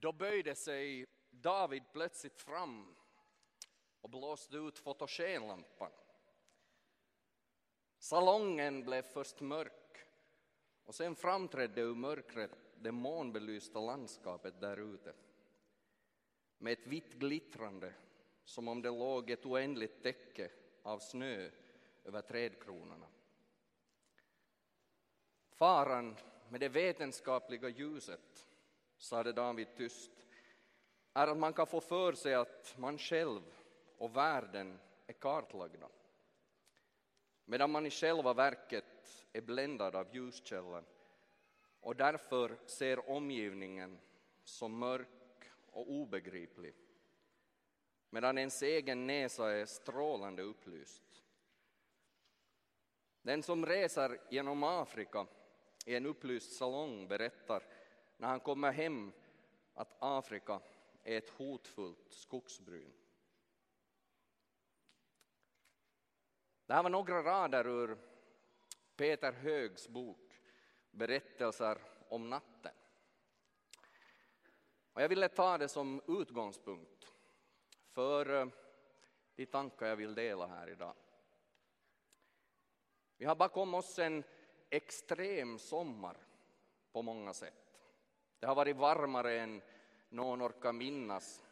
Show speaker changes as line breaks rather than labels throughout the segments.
Då böjde sig David plötsligt fram och blåste ut fotogenlampan. Salongen blev först mörk och sen framträdde ur mörkret det månbelysta landskapet där ute med ett vitt glittrande som om det låg ett oändligt täcke av snö över trädkronorna. Faran med det vetenskapliga ljuset, sade David tyst, är att man kan få för sig att man själv och världen är kartlagda. Medan man i själva verket är bländad av ljuskällan och därför ser omgivningen som mörk och obegriplig. Medan ens egen näsa är strålande upplyst. Den som reser genom Afrika i en upplyst salong berättar när han kommer hem att Afrika är ett hotfullt skogsbryn. Det här var några rader ur Peter Högs bok Berättelser om natten. Och jag ville ta det som utgångspunkt för eh, de tankar jag vill dela här idag. Vi har bakom oss en extrem sommar på många sätt. Det har varit varmare än någon orkar minnas.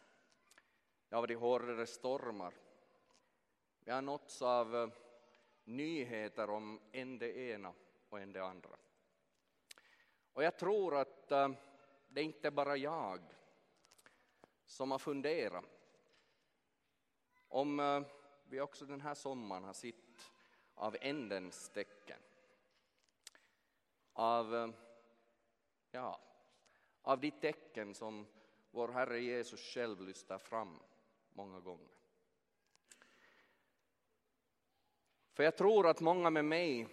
Det har varit hårdare stormar. Vi har nåtts av eh, nyheter om en det ena och en det andra. Och jag tror att eh, det är inte bara jag som har funderat om eh, vi också den här sommaren har sett av ändens tecken. Av, ja, av de tecken som vår Herre Jesus själv lyfter fram många gånger. För jag tror att många med mig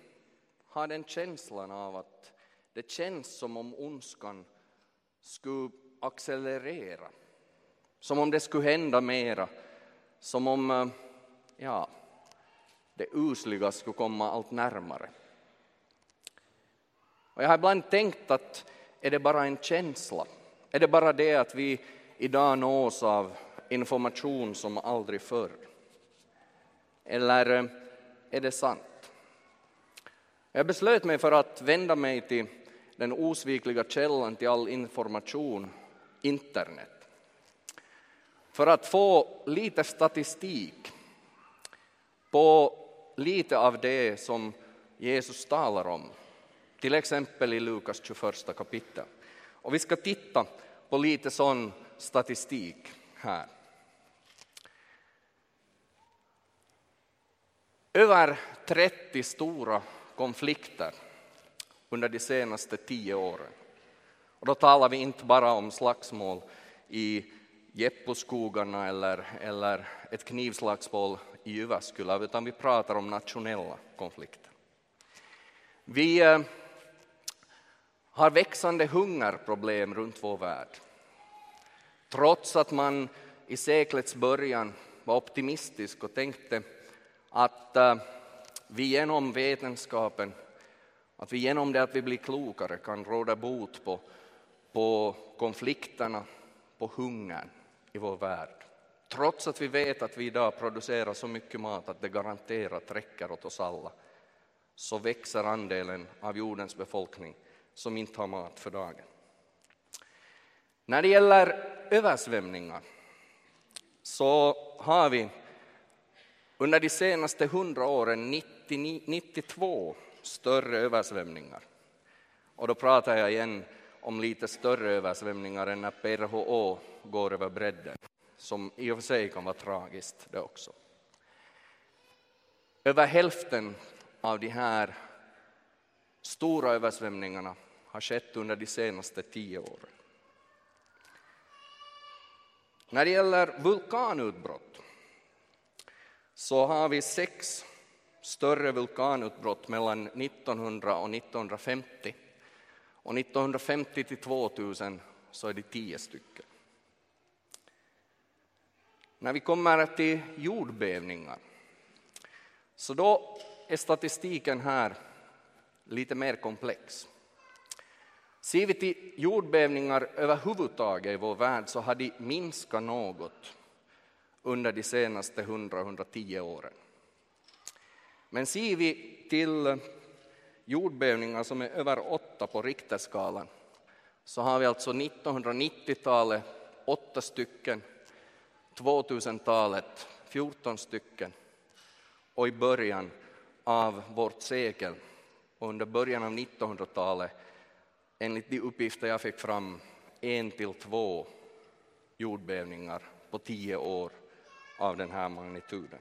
har den känslan av att det känns som om ondskan skulle accelerera. Som om det skulle hända mera. Som om eh, ja, det usliga skulle komma allt närmare. Och jag har ibland tänkt att är det bara en känsla? Är det bara det att vi idag nås av information som aldrig förr? Eller eh, är det sant? Jag beslöt mig för att vända mig till den osvikliga källan till all information, internet. För att få lite statistik på lite av det som Jesus talar om, till exempel i Lukas 21 kapitel. Och vi ska titta på lite sån statistik här. Över 30 stora konflikter under de senaste tio åren. Och då talar vi inte bara om slagsmål i Jepposkogarna eller, eller ett knivslagsmål i Jyväskylä, utan vi pratar om nationella konflikter. Vi eh, har växande hungerproblem runt vår värld. Trots att man i seklets början var optimistisk och tänkte att eh, vi genom vetenskapen, att vi genom det att vi blir klokare kan råda bot på, på konflikterna, på hungern i vår värld. Trots att vi vet att vi idag producerar så mycket mat att det garanterat räcker åt oss alla, så växer andelen av jordens befolkning som inte har mat för dagen. När det gäller översvämningar så har vi under de senaste hundra åren 90, 92 större översvämningar. Och då pratar jag igen om lite större översvämningar än när PRHO går över bredden, som i och för sig kan vara tragiskt det också. Över hälften av de här stora översvämningarna har skett under de senaste tio åren. När det gäller vulkanutbrott så har vi sex större vulkanutbrott mellan 1900 och 1950. Och 1950 till 2000 så är det tio stycken. När vi kommer till jordbävningar så då är statistiken här lite mer komplex. Ser vi till jordbävningar överhuvudtaget i vår värld så har de minskat något under de senaste 100-110 åren. Men ser vi till jordbävningar som är över åtta på Richterskalan så har vi alltså 1990-talet åtta stycken, 2000-talet 14 stycken och i början av vårt sekel och under början av 1900-talet enligt de uppgifter jag fick fram en till två jordbävningar på tio år av den här magnituden.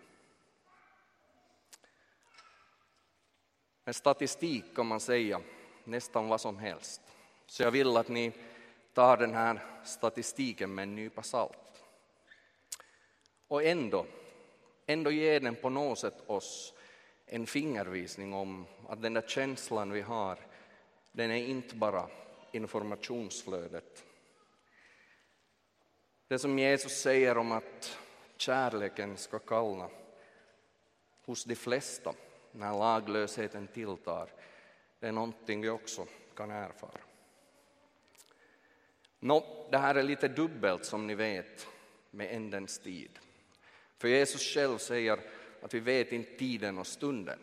Med statistik kan man säga nästan vad som helst. Så jag vill att ni tar den här statistiken med en nypa salt. Och ändå, ändå ger den på något sätt oss en fingervisning om att den där känslan vi har, den är inte bara informationsflödet. Det som Jesus säger om att kärleken ska kallna hos de flesta när laglösheten tilltar, det är någonting vi också kan erfara. Nå, det här är lite dubbelt som ni vet med ändens tid. För Jesus själv säger att vi vet inte tiden och stunden.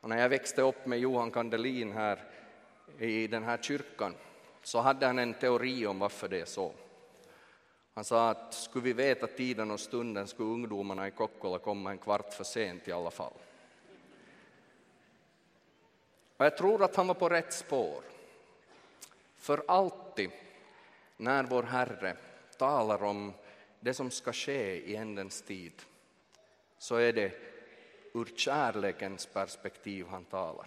Och när jag växte upp med Johan Kandelin här i den här kyrkan så hade han en teori om varför det är så. Han sa att skulle vi veta tiden och stunden skulle ungdomarna i Kokkola komma en kvart för sent i alla fall. Och jag tror att han var på rätt spår. För alltid när vår Herre talar om det som ska ske i ändens tid så är det ur kärlekens perspektiv han talar.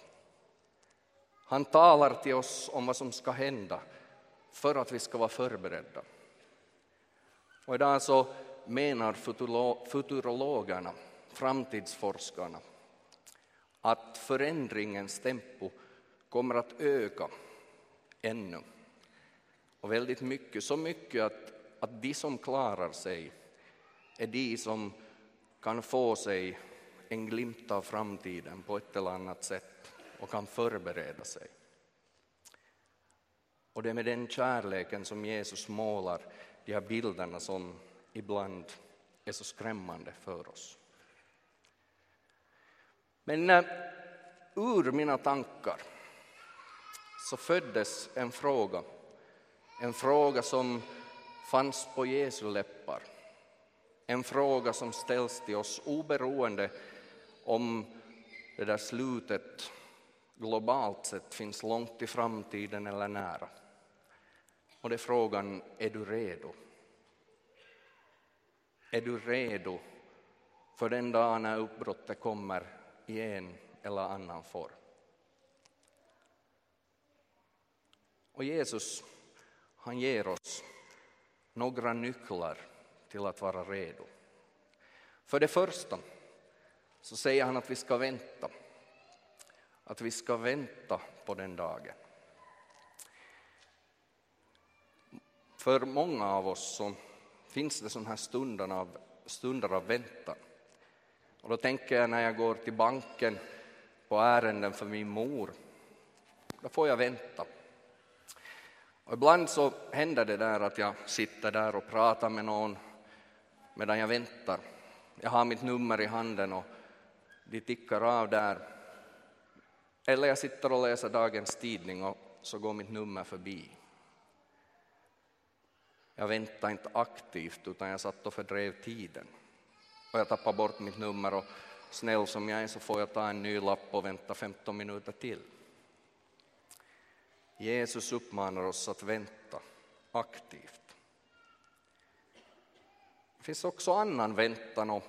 Han talar till oss om vad som ska hända för att vi ska vara förberedda. Och idag så menar futurologerna, framtidsforskarna, att förändringens tempo kommer att öka ännu. Och väldigt mycket, så mycket att, att de som klarar sig är de som kan få sig en glimt av framtiden på ett eller annat sätt och kan förbereda sig. Och det är med den kärleken som Jesus målar de här bilderna som ibland är så skrämmande för oss. Men eh, ur mina tankar så föddes en fråga, en fråga som fanns på Jesu läppar. En fråga som ställs till oss oberoende om det där slutet globalt sett finns långt i framtiden eller nära. Och det är frågan, är du redo? Är du redo för den dag när uppbrottet kommer i en eller annan form? Och Jesus, han ger oss några nycklar till att vara redo. För det första så säger han att vi ska vänta. Att vi ska vänta på den dagen. För många av oss så finns det sådana här stunder av, stunder av väntan. Och då tänker jag när jag går till banken på ärenden för min mor, då får jag vänta. Och ibland så händer det där att jag sitter där och pratar med någon medan jag väntar. Jag har mitt nummer i handen och de tickar av där. Eller jag sitter och läser dagens tidning och så går mitt nummer förbi. Jag väntade inte aktivt utan jag satt och fördrev tiden. Och jag tappade bort mitt nummer och snäll som jag är så får jag ta en ny lapp och vänta 15 minuter till. Jesus uppmanar oss att vänta aktivt. Det finns också annan väntan och,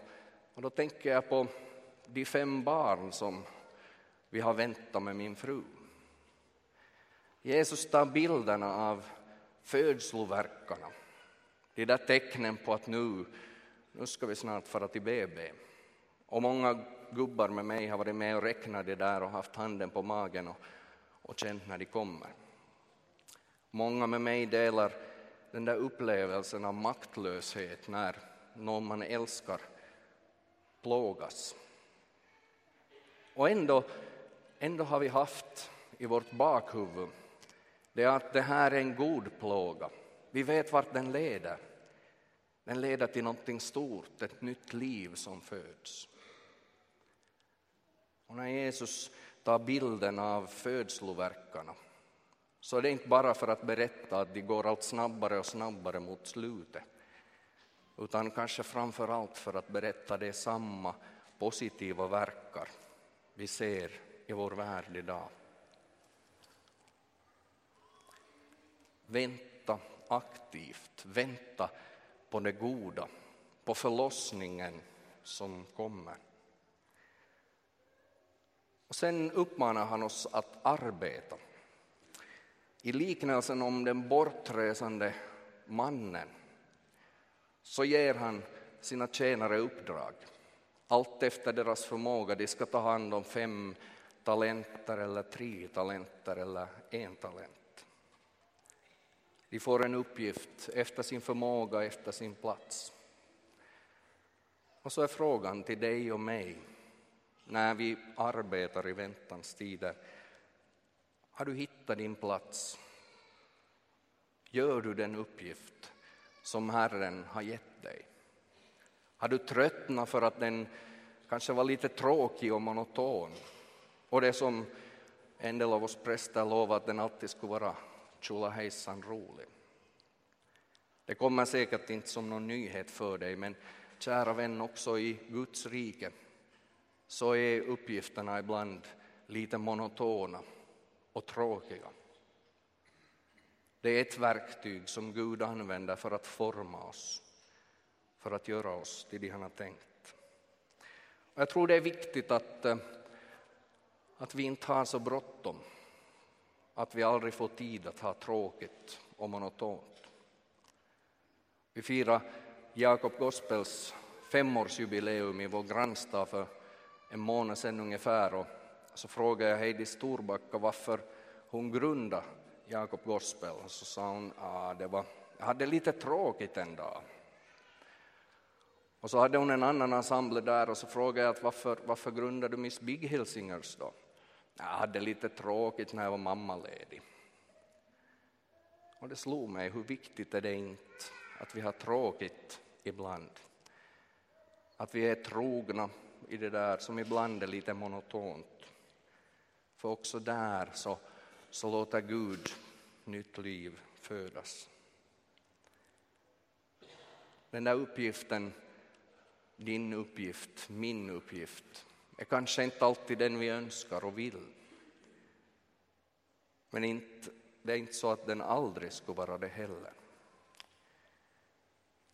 och då tänker jag på de fem barn som vi har väntat med min fru. Jesus tar bilderna av födslovärkarna, de där tecknen på att nu, nu ska vi snart fara till BB. Och många gubbar med mig har varit med och räknat det där och haft handen på magen och, och känt när de kommer. Många med mig delar den där upplevelsen av maktlöshet när någon man älskar plågas. Och ändå, ändå har vi haft i vårt bakhuvud det att det här är en god plåga. Vi vet vart den leder. Den leder till någonting stort, ett nytt liv som föds. Och när Jesus tar bilden av födsloverkarna så är det inte bara för att berätta att de går allt snabbare och snabbare mot slutet utan kanske framför allt för att berätta det samma positiva verkar vi ser i vår värld idag. Vänta aktivt, vänta på det goda, på förlossningen som kommer. Och sen uppmanar han oss att arbeta. I liknelsen om den bortresande mannen så ger han sina tjänare uppdrag. Allt efter deras förmåga. De ska ta hand om fem talenter eller tre talenter eller en talent. De får en uppgift efter sin förmåga, efter sin plats. Och så är frågan till dig och mig när vi arbetar i väntans tider. Har du hittat din plats? Gör du den uppgift som Herren har gett dig? Har du tröttnat för att den kanske var lite tråkig och monoton? Och det som en del av oss präster lovade att den alltid skulle vara tjolahejsan rolig. Det kommer säkert inte som någon nyhet för dig, men kära vän, också i Guds rike så är uppgifterna ibland lite monotona och tråkiga. Det är ett verktyg som Gud använder för att forma oss, för att göra oss till det han har tänkt. Jag tror det är viktigt att, eh, att vi inte har så bråttom, att vi aldrig får tid att ha tråkigt och monotont. Vi firar Jakob Gospels femårsjubileum i vår grannstad för en månad sedan ungefär och så frågade jag Heidi Storbacka varför hon grundade Jakob Gospel och så sa hon att det var, jag hade lite tråkigt en dag. Och så hade hon en annan ensemble där och så frågade jag att varför, varför grundade du Miss Big Hill Singers då? Jag hade lite tråkigt när jag var mammaledig. Och det slog mig hur viktigt är det inte att vi har tråkigt ibland. Att vi är trogna i det där som ibland är lite monotont. För också där så, så låter Gud nytt liv födas. Den där uppgiften, din uppgift, min uppgift, är kanske inte alltid den vi önskar och vill. Men inte, det är inte så att den aldrig skulle vara det heller.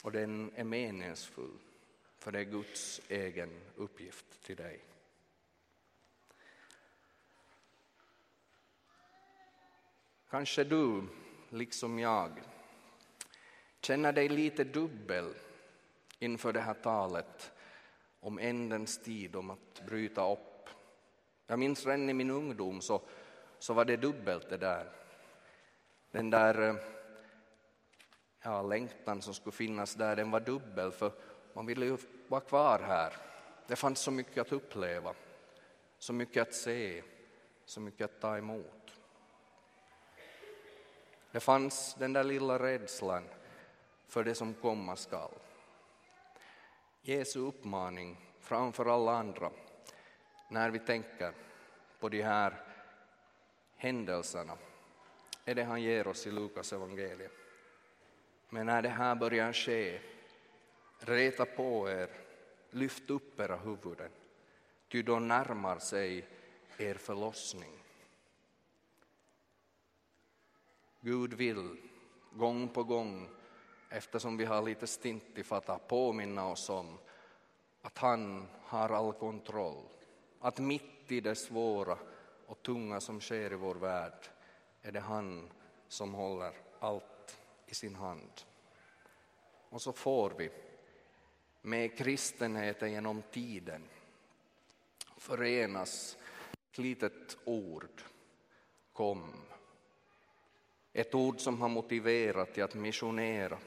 Och den är meningsfull för det är Guds egen uppgift till dig. Kanske du, liksom jag, känner dig lite dubbel inför det här talet om ändens tid, om att bryta upp. Jag minns redan i min ungdom så, så var det dubbelt det där. Den där eh, ja, längtan som skulle finnas där, den var dubbel för man ville ju vara kvar här. Det fanns så mycket att uppleva, så mycket att se, så mycket att ta emot. Det fanns den där lilla rädslan för det som komma skall. Jesu uppmaning framför alla andra när vi tänker på de här händelserna är det han ger oss i Lukas evangelium. Men när det här börjar ske Reta på er, lyft upp era huvuden, ty då närmar sig er förlossning. Gud vill gång på gång, eftersom vi har lite stint i fatta, påminna oss om att han har all kontroll. Att mitt i det svåra och tunga som sker i vår värld är det han som håller allt i sin hand. Och så får vi med kristenheten genom tiden förenas ett litet ord, kom. Ett ord som har motiverat till att missionera,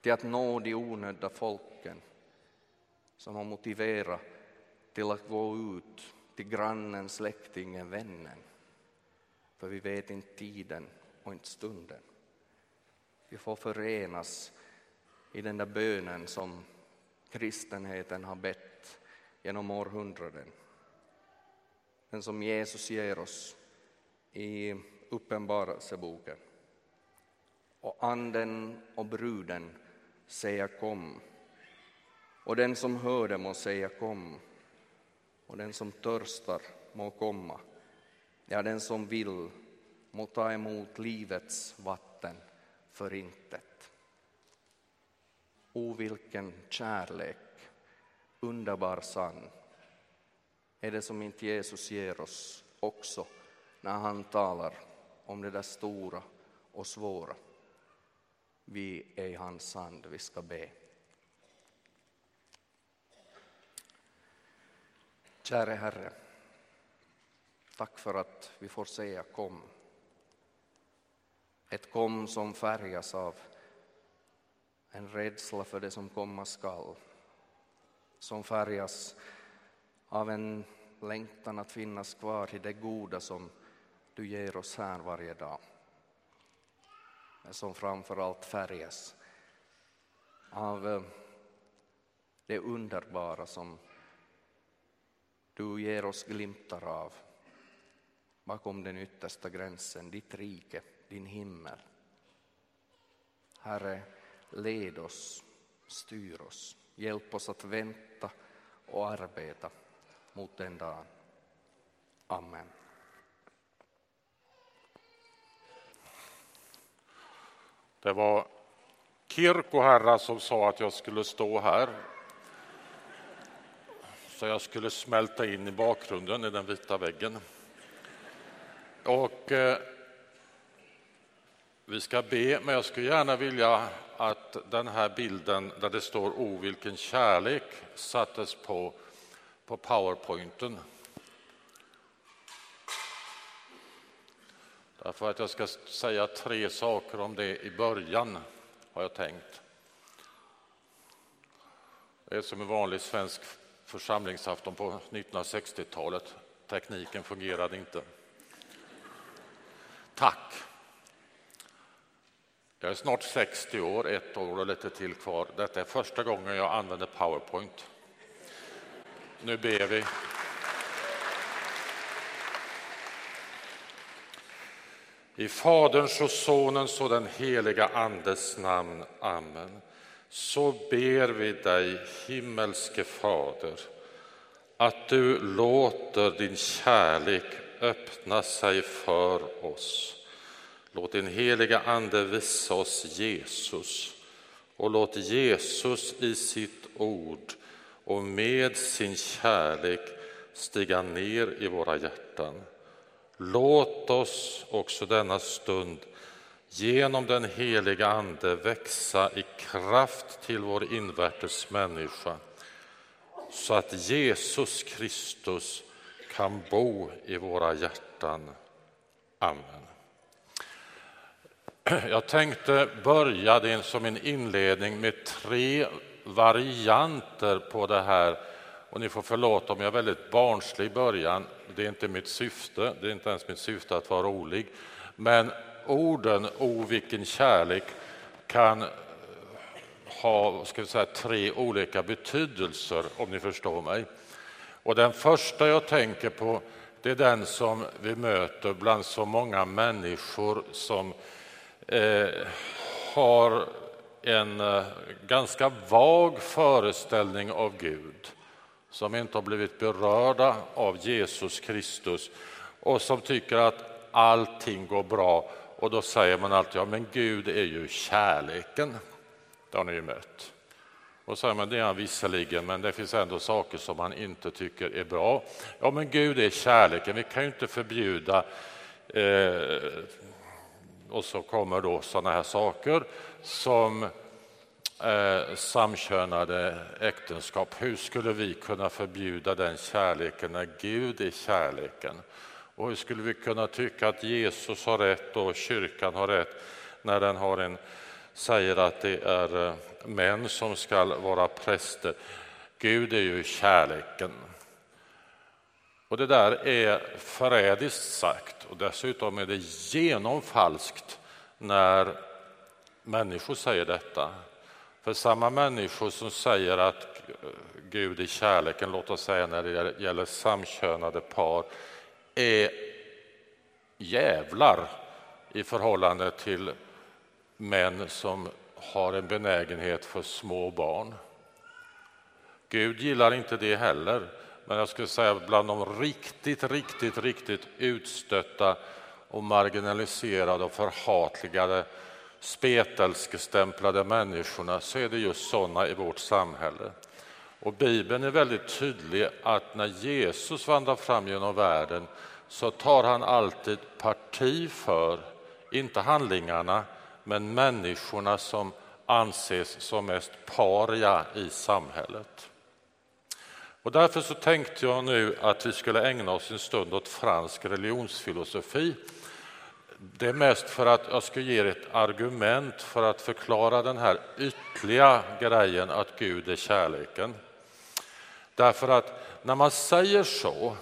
till att nå de onödda folken, som har motiverat till att gå ut till grannen, släktingen, vännen. För vi vet inte tiden och inte stunden. Vi får förenas i den där bönen som kristenheten har bett genom århundraden. Den som Jesus ger oss i Uppenbarelseboken. Och anden och bruden säga kom. Och den som hör det må säga kom. Och den som törstar må komma. Ja, den som vill må ta emot livets vatten för intet. O, vilken kärlek, underbar sann, är det som inte Jesus ger oss också när han talar om det där stora och svåra. Vi är i hans hand, vi ska be. Käre Herre, tack för att vi får säga kom. Ett kom som färgas av en rädsla för det som komma skall, som färgas av en längtan att finnas kvar i det goda som du ger oss här varje dag. Men som framför allt färgas av eh, det underbara som du ger oss glimtar av bakom den yttersta gränsen, ditt rike, din himmel. Herre, led oss, styr oss, hjälp oss att vänta och arbeta mot den dagen. Amen.
Det var kyrkoherrar som sa att jag skulle stå här. Så jag skulle smälta in i bakgrunden i den vita väggen. Och eh, vi ska be, men jag skulle gärna vilja att den här bilden där det står O vilken kärlek sattes på, på powerpointen. Därför att jag ska säga tre saker om det i början, har jag tänkt. Det är som en vanlig svensk församlingsafton på 1960-talet. Tekniken fungerade inte. Tack. Jag är snart 60 år, ett år och lite till kvar. Detta är första gången jag använder Powerpoint. Nu ber vi. I Faderns och Sonens och den heliga Andes namn. Amen. Så ber vi dig, himmelske Fader, att du låter din kärlek öppna sig för oss. Låt din heliga Ande visa oss Jesus och låt Jesus i sitt ord och med sin kärlek stiga ner i våra hjärtan. Låt oss också denna stund genom den heliga Ande växa i kraft till vår invärtes människa så att Jesus Kristus kan bo i våra hjärtan. Amen. Jag tänkte börja det som en inledning med tre varianter på det här. Och ni får förlåta om jag är väldigt barnslig i början. Det är inte mitt syfte, det är inte ens mitt syfte att vara rolig. Men orden O vilken kärlek kan eh, ha ska vi säga, tre olika betydelser, om ni förstår mig. Och den första jag tänker på det är den som vi möter bland så många människor som eh, har en eh, ganska vag föreställning av Gud som inte har blivit berörda av Jesus Kristus och som tycker att allting går bra. Och då säger man alltid, ja men Gud är ju kärleken. Det har ni ju mött. Och så säger man, det är han visserligen, men det finns ändå saker som han inte tycker är bra. Ja men Gud är kärleken, vi kan ju inte förbjuda eh, och så kommer då sådana här saker som eh, samkönade äktenskap. Hur skulle vi kunna förbjuda den kärleken när Gud är kärleken? Och hur skulle vi kunna tycka att Jesus har rätt och kyrkan har rätt när den har en, säger att det är eh, män som ska vara präster? Gud är ju kärleken. Och det där är förrädiskt sagt och dessutom är det genomfalskt när människor säger detta. För samma människor som säger att eh, Gud är kärleken, låt oss säga när det gäller samkönade par, är jävlar i förhållande till män som har en benägenhet för små barn. Gud gillar inte det heller, men jag skulle säga bland de riktigt, riktigt, riktigt utstötta och marginaliserade och förhatligade spetälskestämplade människorna så är det just sådana i vårt samhälle. Och Bibeln är väldigt tydlig att när Jesus vandrar fram genom världen så tar han alltid parti för, inte handlingarna, men människorna som anses som mest paria i samhället. Och därför så tänkte jag nu att vi skulle ägna oss en stund åt fransk religionsfilosofi. Det är mest för att jag ska ge er ett argument för att förklara den här ytliga grejen att Gud är kärleken. Därför att när man säger så,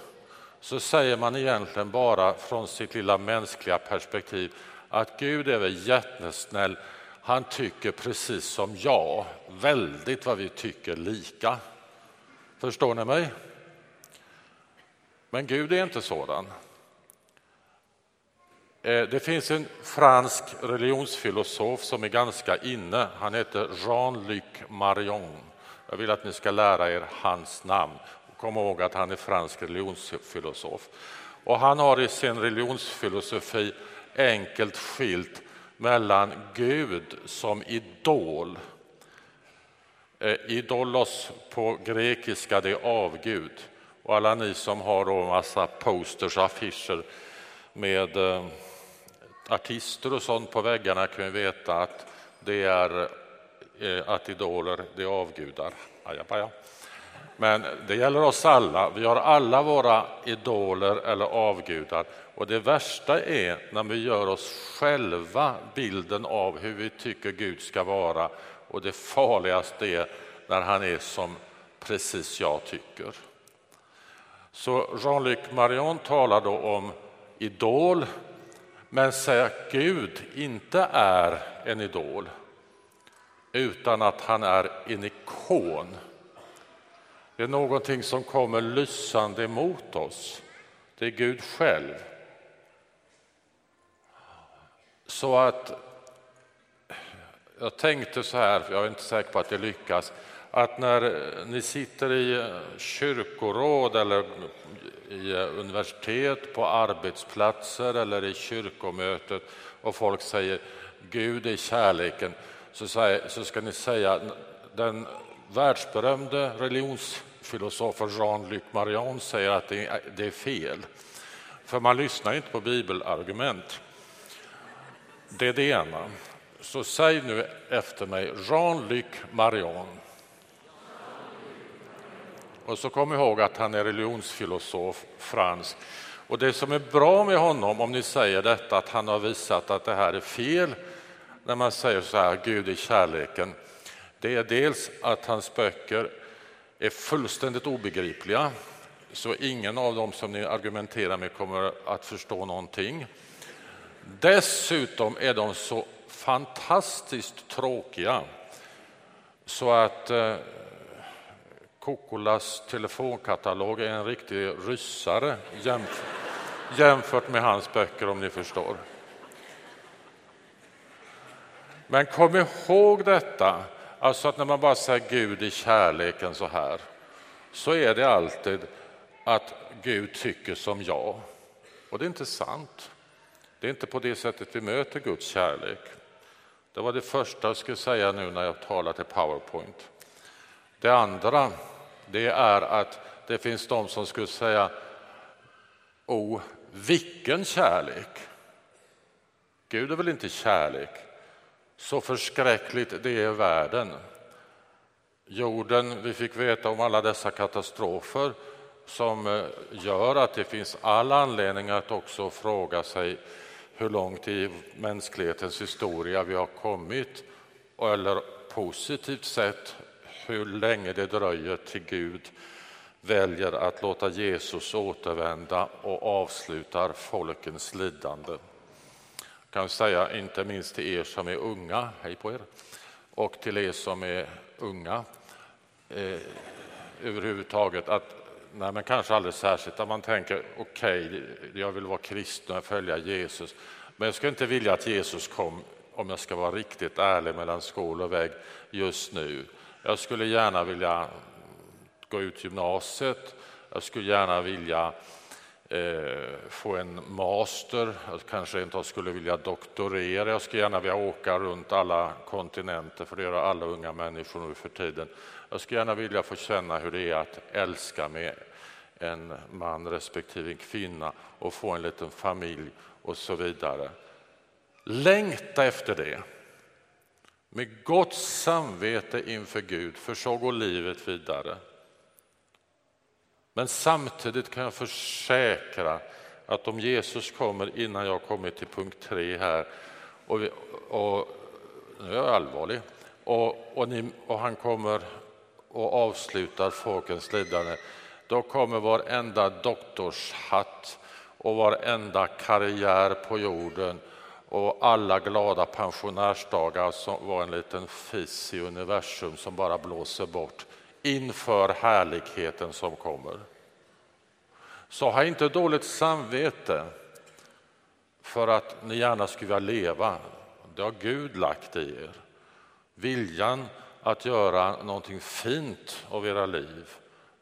så säger man egentligen bara från sitt lilla mänskliga perspektiv att Gud är väl jättesnäll, han tycker precis som jag, väldigt vad vi tycker lika. Förstår ni mig? Men Gud är inte sådan. Eh, det finns en fransk religionsfilosof som är ganska inne. Han heter Jean-Luc Marion. Jag vill att ni ska lära er hans namn. Kom ihåg att han är fransk religionsfilosof. Och han har i sin religionsfilosofi enkelt skilt mellan Gud som idol. Eh, idolos på grekiska, det är avgud. Och alla ni som har då massa posters och affischer med eh, artister och sånt på väggarna kan ju veta att det är eh, att idoler, det är avgudar. Ajabaja. Men det gäller oss alla. Vi har alla våra idoler eller avgudar. Och det värsta är när vi gör oss själva bilden av hur vi tycker Gud ska vara. Och det farligaste är när han är som precis jag tycker. Så Jean-Luc Marion talar då om idol, men säg att Gud inte är en idol utan att han är en ikon. Det är någonting som kommer lysande emot oss. Det är Gud själv. Så att jag tänkte så här, jag är inte säker på att det lyckas, att när ni sitter i kyrkoråd eller i eh, universitet, på arbetsplatser eller i kyrkomötet och folk säger Gud är kärleken, så, så ska ni säga den världsberömde religionsfilosofen Jean-Luc Marion säger att det är fel. För man lyssnar inte på bibelargument. Det är det ena. Så säg nu efter mig Jean-Luc Marion. Och så kom ihåg att han är religionsfilosof, fransk. Och det som är bra med honom, om ni säger detta, att han har visat att det här är fel, när man säger så här, Gud är kärleken, det är dels att hans böcker är fullständigt obegripliga, så ingen av dem som ni argumenterar med kommer att förstå någonting. Dessutom är de så fantastiskt tråkiga så att eh, Kokkolas telefonkatalog är en riktig ryssare jämf jämfört med hans böcker om ni förstår. Men kom ihåg detta, alltså att när man bara säger Gud i kärleken så här, så är det alltid att Gud tycker som jag. Och det är inte sant. Det är inte på det sättet vi möter Guds kärlek. Det var det första jag skulle säga nu när jag talar till Powerpoint. Det andra det är att det finns de som skulle säga Oh, vilken kärlek! Gud är väl inte kärlek? Så förskräckligt det är världen. Jorden, vi fick veta om alla dessa katastrofer som eh, gör att det finns all anledning att också fråga sig hur långt i mänsklighetens historia vi har kommit eller positivt sett hur länge det dröjer till Gud väljer att låta Jesus återvända och avslutar folkens lidande. Jag kan säga, inte minst till er som är unga, hej på er, och till er som är unga eh, överhuvudtaget, att nej, men kanske alldeles särskilt att man tänker okej, okay, jag vill vara kristen och följa Jesus, men jag skulle inte vilja att Jesus kom, om jag ska vara riktigt ärlig, mellan skål och vägg just nu. Jag skulle gärna vilja gå ut gymnasiet, jag skulle gärna vilja eh, få en master, jag kanske inte skulle vilja doktorera, jag skulle gärna vilja åka runt alla kontinenter, för det gör alla unga människor nu för tiden. Jag skulle gärna vilja få känna hur det är att älska med en man respektive en kvinna och få en liten familj och så vidare. Längta efter det. Med gott samvete inför Gud, för så går livet vidare. Men samtidigt kan jag försäkra att om Jesus kommer innan jag kommit till punkt tre här, och, vi, och nu är jag allvarlig, och, och, ni, och han kommer och avslutar folkens lidande, då kommer varenda doktorshatt och varenda karriär på jorden och alla glada pensionärsdagar som var en liten fis i universum som bara blåser bort inför härligheten som kommer. Så ha inte dåligt samvete för att ni gärna skulle vilja leva. Det har Gud lagt i er. Viljan att göra någonting fint av era liv,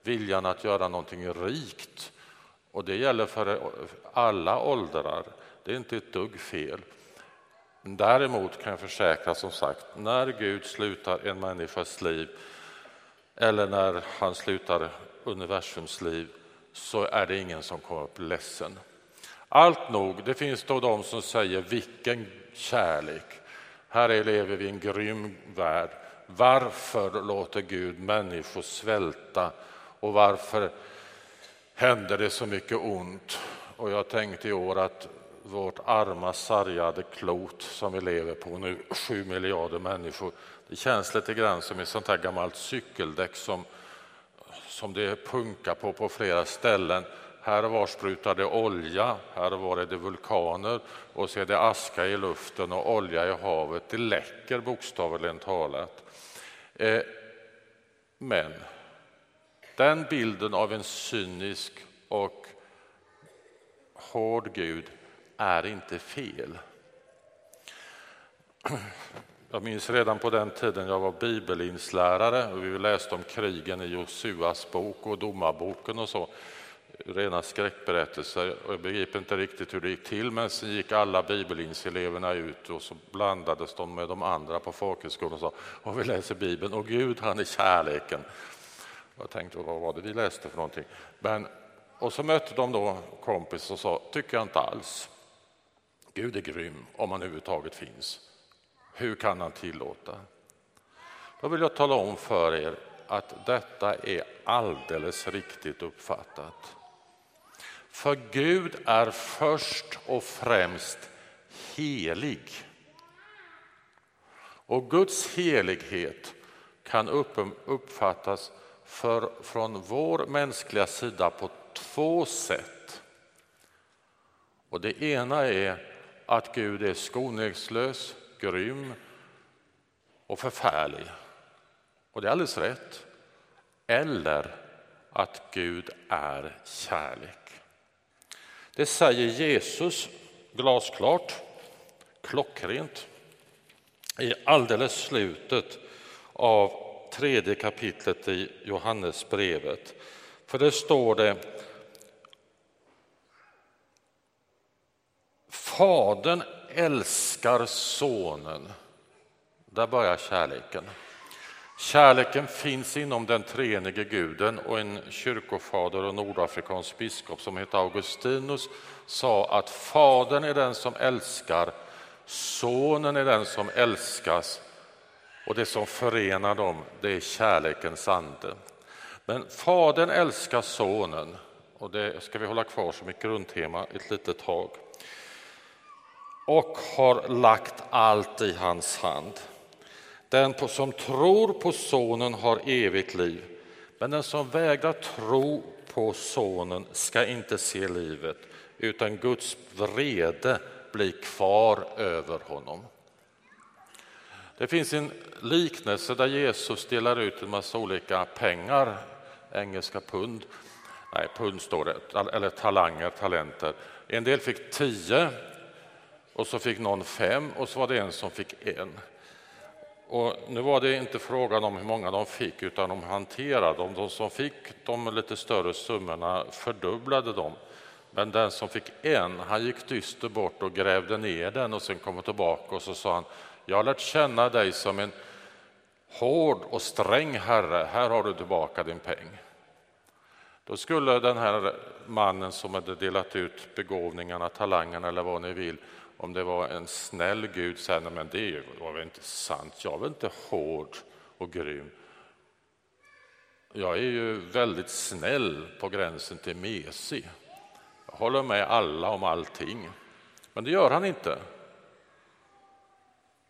viljan att göra någonting rikt. Och det gäller för alla åldrar. Det är inte ett dugg fel. Däremot kan jag försäkra, som sagt, när Gud slutar en människas liv eller när han slutar universums liv så är det ingen som kommer upp ledsen. Allt nog, det finns då de som säger vilken kärlek. Här lever vi i en grym värld. Varför låter Gud människor svälta och varför händer det så mycket ont? Och jag tänkte i år att vårt arma sargade klot som vi lever på nu, sju miljarder människor, det känns lite grann som ett sånt här gammalt cykeldäck som, som det punkar på på flera ställen. Här och var sprutar det olja, här och var är det vulkaner och så är det aska i luften och olja i havet. Det läcker bokstavligen talat. Eh, men den bilden av en cynisk och hård Gud är inte fel. Jag minns redan på den tiden jag var bibelinslärare och vi läste om krigen i Josuas bok och domarboken och så. Rena skräckberättelser. Jag begriper inte riktigt hur det gick till men sen gick alla bibelinseleverna ut och så blandades de med de andra på folkhögskolan och sa och vi läser Bibeln och Gud han är kärleken. Jag tänkte vad var det vi läste för någonting? Men, och så mötte de då kompis och sa tycker jag inte alls. Gud är grym om han överhuvudtaget finns. Hur kan han tillåta? Då vill jag tala om för er att detta är alldeles riktigt uppfattat. För Gud är först och främst helig. Och Guds helighet kan uppfattas för, från vår mänskliga sida på två sätt. Och det ena är att Gud är skoningslös, grym och förfärlig. Och det är alldeles rätt. Eller att Gud är kärlek. Det säger Jesus glasklart, klockrent i alldeles slutet av tredje kapitlet i Johannesbrevet. För det står det Fadern älskar Sonen. Där börjar kärleken. Kärleken finns inom den treenige guden och en kyrkofader och nordafrikansk biskop som heter Augustinus sa att Fadern är den som älskar, Sonen är den som älskas och det som förenar dem det är kärlekens ande. Men Fadern älskar Sonen och det ska vi hålla kvar som ett grundtema ett litet tag och har lagt allt i hans hand. Den som tror på Sonen har evigt liv, Men den som vägrar tro på Sonen ska inte se livet, utan Guds vrede blir kvar över honom. Det finns en liknelse där Jesus delar ut en massa olika pengar, engelska pund, nej pund står det, eller talanger, talenter. En del fick tio och så fick någon fem och så var det en som fick en. Och nu var det inte frågan om hur många de fick utan de hanterade dem. De som fick de lite större summorna fördubblade dem. Men den som fick en, han gick dyster bort och grävde ner den och sen kom tillbaka och så sa han, jag har lärt känna dig som en hård och sträng herre, här har du tillbaka din peng. Då skulle den här mannen som hade delat ut begåvningarna, talangerna eller vad ni vill, om det var en snäll Gud, säga men det var väl inte sant, jag är väl inte hård och grym. Jag är ju väldigt snäll på gränsen till mesig. Jag håller med alla om allting. Men det gör han inte.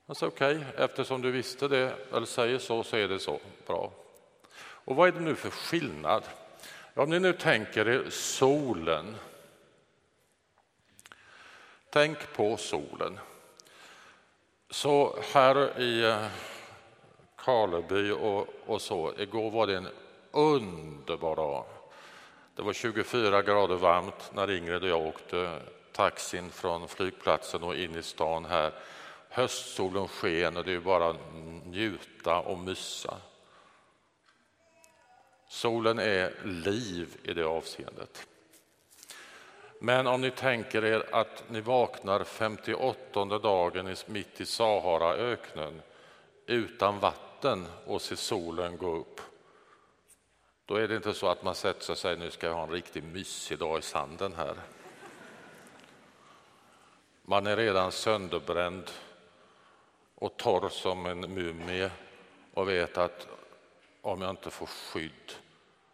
Han sa okej, okay, eftersom du visste det, eller säger så, så är det så. Bra. Och vad är det nu för skillnad? Om ni nu tänker er solen. Tänk på solen. Så här i eh, Karleby och, och så, igår var det en underbar dag. Det var 24 grader varmt när Ingrid och jag åkte taxin från flygplatsen och in i stan här. Höstsolen sken och det är bara njuta och mysa. Solen är liv i det avseendet. Men om ni tänker er att ni vaknar 58 dagen mitt i Saharaöknen utan vatten och ser solen gå upp. Då är det inte så att man sätter sig och säger nu ska jag ha en riktigt mysig dag i sanden här. Man är redan sönderbränd och torr som en mumie och vet att om jag inte får skydd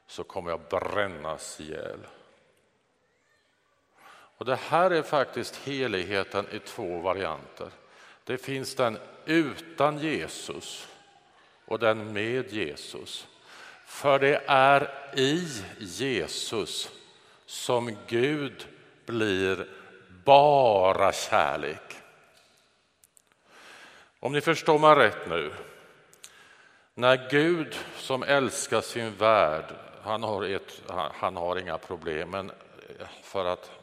så kommer jag brännas ihjäl. Och det här är faktiskt heligheten i två varianter. Det finns den utan Jesus och den med Jesus. För det är i Jesus som Gud blir bara kärlek. Om ni förstår mig rätt nu. När Gud som älskar sin värld, han har, ett, han har inga problem, men för att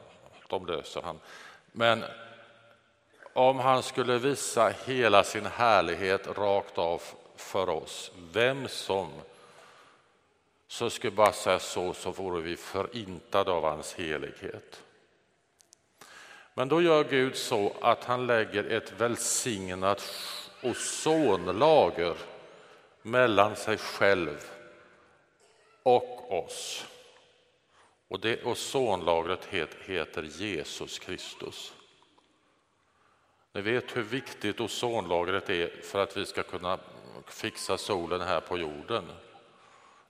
de löser han. Men om han skulle visa hela sin härlighet rakt av för oss, vem som så skulle bara säga så, så vore vi förintade av hans helighet. Men då gör Gud så att han lägger ett välsignat ozonlager mellan sig själv och oss. Och det ozonlagret heter Jesus Kristus. Ni vet hur viktigt ozonlagret är för att vi ska kunna fixa solen här på jorden.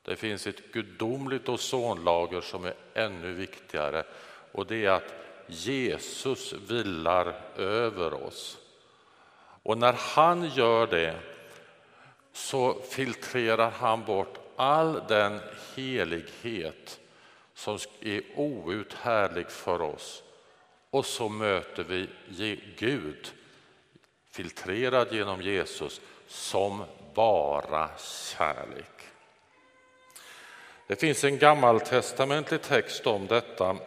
Det finns ett gudomligt ozonlager som är ännu viktigare och det är att Jesus vilar över oss. Och när han gör det så filtrerar han bort all den helighet som är outhärdlig för oss. Och så möter vi Gud, filtrerad genom Jesus, som bara kärlek. Det finns en gammaltestamentlig text om detta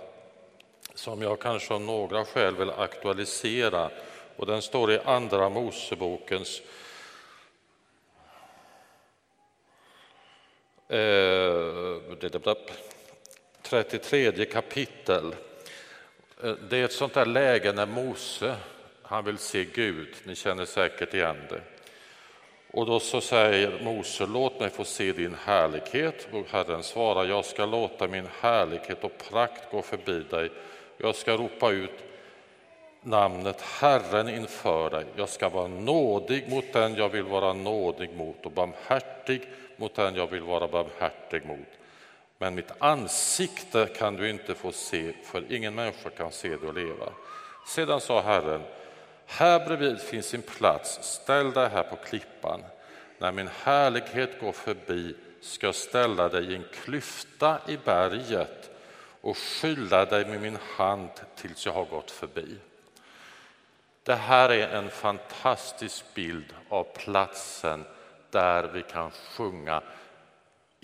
som jag kanske av några skäl vill aktualisera. Och den står i Andra Mosebokens eh, 33 kapitel. Eh, det är ett sånt där läge när Mose han vill se Gud, ni känner säkert igen det. Och då så säger Mose, låt mig få se din härlighet. Och Herren svarar, jag ska låta min härlighet och prakt gå förbi dig. Jag ska ropa ut namnet Herren inför dig. Jag ska vara nådig mot den jag vill vara nådig mot och barmhärtig mot den jag vill vara barmhärtig mot. Men mitt ansikte kan du inte få se, för ingen människa kan se det och leva. Sedan sa Herren, här bredvid finns en plats, ställ dig här på klippan. När min härlighet går förbi ska jag ställa dig i en klyfta i berget och skylla dig med min hand tills jag har gått förbi. Det här är en fantastisk bild av platsen där vi kan sjunga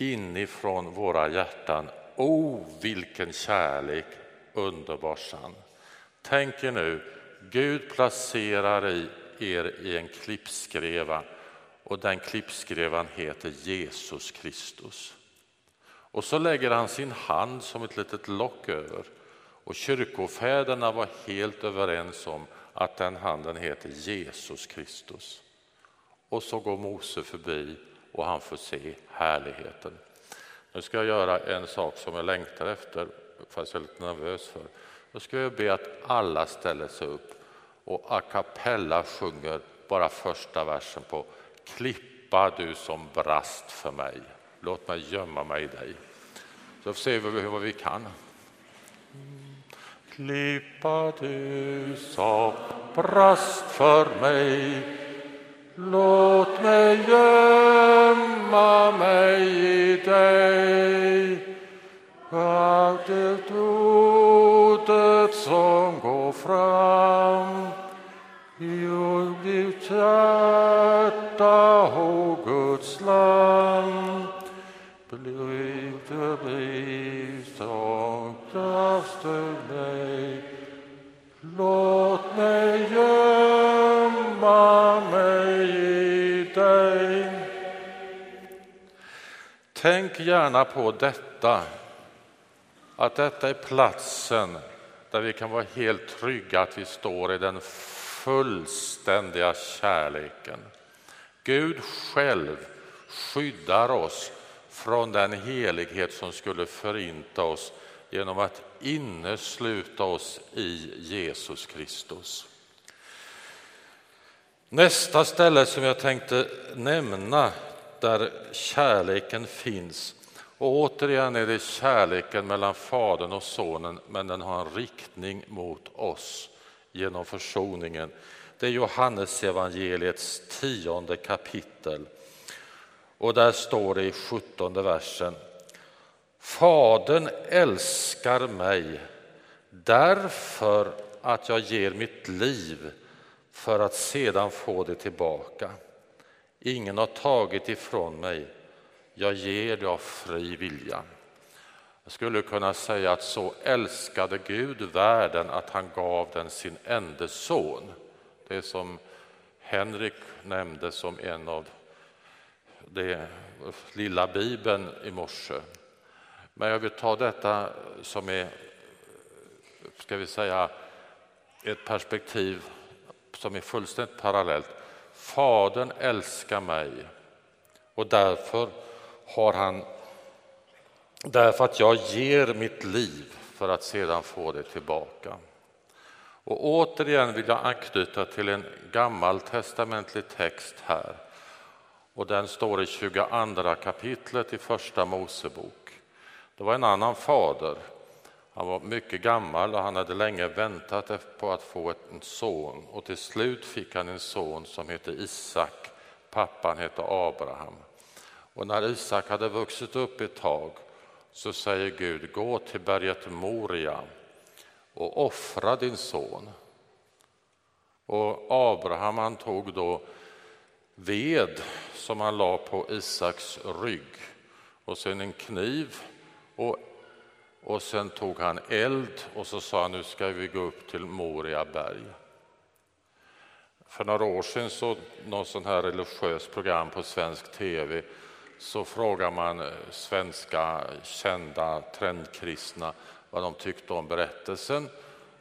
inifrån våra hjärtan. O, oh, vilken kärlek, underbar sann. Tänk er nu, Gud placerar er i en klippskreva och den klippskrevan heter Jesus Kristus. Och så lägger han sin hand som ett litet lock över och kyrkofäderna var helt överens om att den handen heter Jesus Kristus. Och så går Mose förbi och han får se härligheten. Nu ska jag göra en sak som jag längtar efter, fast jag är lite nervös för. Då ska jag be att alla ställer sig upp och a cappella sjunger bara första versen på Klippa du som brast för mig, låt mig gömma mig i dig. Så ser vi vad vi kan. Klippa du som brast för mig Låt mig gömma mig i dig Gav det ordet som går fram. Jo, ditt hjärta, o Guds land Bliv det gavs du Tänk gärna på detta, att detta är platsen där vi kan vara helt trygga att vi står i den fullständiga kärleken. Gud själv skyddar oss från den helighet som skulle förinta oss genom att innesluta oss i Jesus Kristus. Nästa ställe som jag tänkte nämna där kärleken finns och återigen är det kärleken mellan Fadern och Sonen men den har en riktning mot oss genom försoningen. Det är Johannes evangeliets tionde kapitel. Och där står det i sjuttonde versen. Fadern älskar mig därför att jag ger mitt liv för att sedan få det tillbaka. Ingen har tagit ifrån mig, jag ger det av fri vilja. Jag skulle kunna säga att så älskade Gud världen att han gav den sin enda son. Det som Henrik nämnde som en av det lilla bibeln i morse. Men jag vill ta detta som är, ska vi säga, ett perspektiv som är fullständigt parallellt. Fadern älskar mig och därför har han därför att jag ger mitt liv för att sedan få det tillbaka. Och återigen vill jag anknyta till en gammaltestamentlig text här. Och den står i 22 kapitlet i Första Mosebok. Det var en annan fader. Han var mycket gammal och han hade länge väntat på att få en son. Och till slut fick han en son som hette Isak. Pappan hette Abraham. Och när Isak hade vuxit upp ett tag så säger Gud, gå till berget Moria och offra din son. Och Abraham han tog då ved som han la på Isaks rygg och sen en kniv och, och sen tog han eld och så sa han nu ska vi gå upp till Moria berg. För några år sedan så något sån här religiöst program på svensk tv så frågar man eh, svenska kända trendkristna vad de tyckte om berättelsen.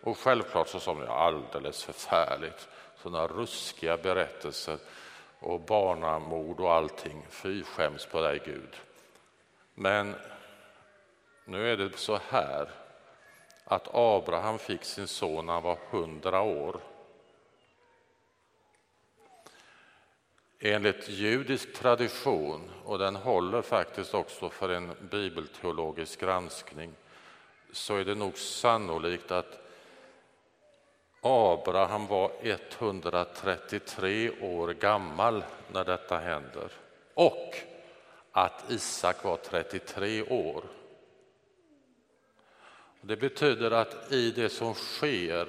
Och självklart så sa de alldeles förfärligt, sådana ruskiga berättelser och barnamord och allting. Fy skäms på dig Gud. Men nu är det så här att Abraham fick sin son när han var hundra år. Enligt judisk tradition, och den håller faktiskt också för en bibelteologisk granskning, så är det nog sannolikt att Abraham var 133 år gammal när detta händer och att Isak var 33 år. Det betyder att i det som sker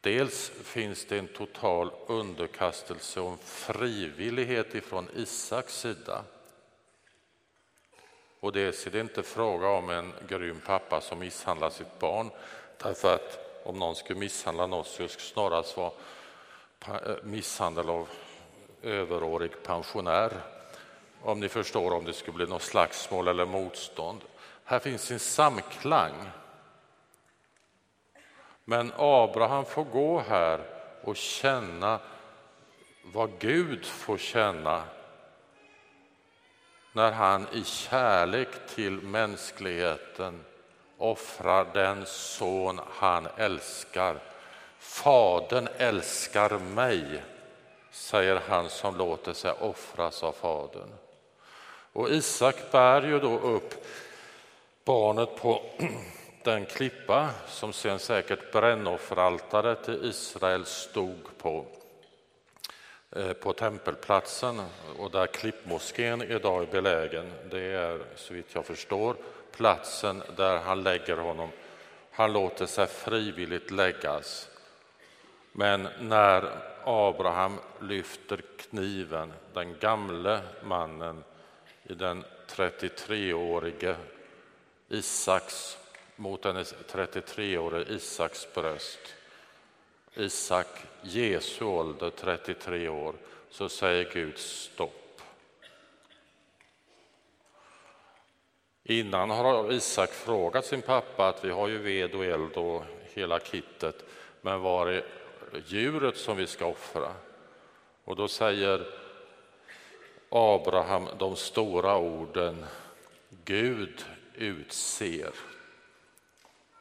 dels finns det en total underkastelse och en frivillighet ifrån Isaks sida. Och dels är det inte fråga om en grym pappa som misshandlar sitt barn därför att om någon skulle misshandla något så skulle det snarast vara eh, misshandel av överårig pensionär. Om ni förstår om det skulle bli något slagsmål eller motstånd. Här finns en samklang. Men Abraham får gå här och känna vad Gud får känna när han i kärlek till mänskligheten offrar den son han älskar. Fadern älskar mig, säger han som låter sig offras av Fadern. Och Isak bär ju då upp barnet på den klippa som sen säkert brännofferaltaret i Israel stod på eh, på tempelplatsen och där klippmoskén idag är belägen. Det är så vitt jag förstår platsen där han lägger honom. Han låter sig frivilligt läggas. Men när Abraham lyfter kniven, den gamle mannen i den 33-årige Isaks, mot hennes 33-årige Isaks bröst. Isak, Jesu ålder, 33 år, så säger Gud stopp. Innan har Isak frågat sin pappa att vi har ju ved och eld och hela kittet, men var är djuret som vi ska offra? Och då säger Abraham de stora orden Gud utser.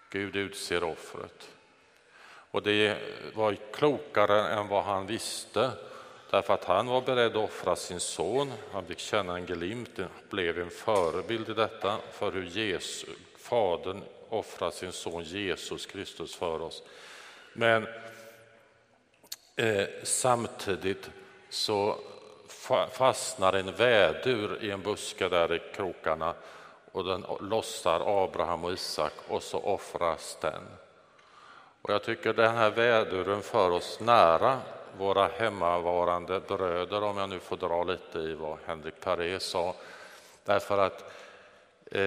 Gud utser offret. Och det var klokare än vad han visste, därför att han var beredd att offra sin son. Han fick känna en glimt, blev en förebild i detta för hur Jesus, Fadern offrar sin son Jesus Kristus för oss. Men eh, samtidigt så fastnar en vädur i en buske där i krokarna och den lossar Abraham och Isak och så offras den. Och jag tycker den här väduren för oss nära våra hemmavarande bröder, om jag nu får dra lite i vad Henrik Paré sa. Därför att eh,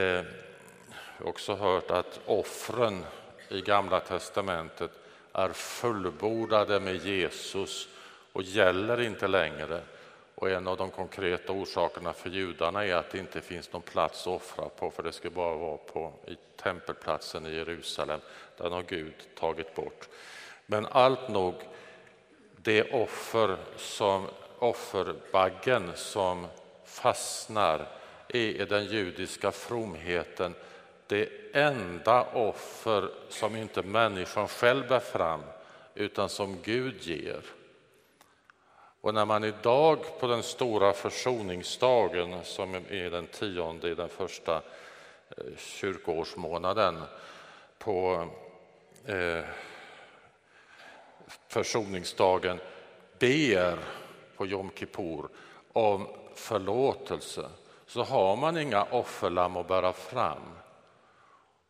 jag också hört att offren i Gamla testamentet är fullbordade med Jesus och gäller inte längre. Och en av de konkreta orsakerna för judarna är att det inte finns någon plats att offra på, för det ska bara vara på i tempelplatsen i Jerusalem. Den har Gud tagit bort. Men allt nog, det offer som offerbaggen som fastnar är i den judiska fromheten det enda offer som inte människan själv bär fram, utan som Gud ger. Och när man idag på den stora försoningsdagen, som är den tionde i den första eh, kyrkoårsmånaden, på eh, försoningsdagen ber på Jom Kippur om förlåtelse så har man inga offerlamm att bära fram.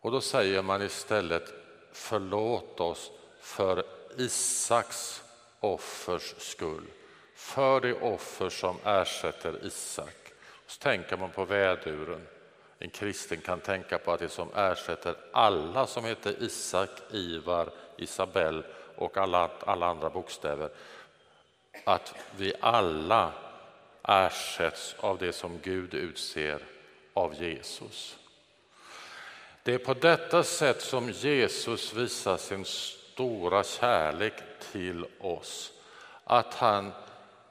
Och då säger man istället förlåt oss för Isaks offers skull för det offer som ersätter Isak. Så tänker man på väduren. En kristen kan tänka på att det som ersätter alla som heter Isak, Ivar, Isabel och alla, alla andra bokstäver. Att vi alla ersätts av det som Gud utser av Jesus. Det är på detta sätt som Jesus visar sin stora kärlek till oss. Att han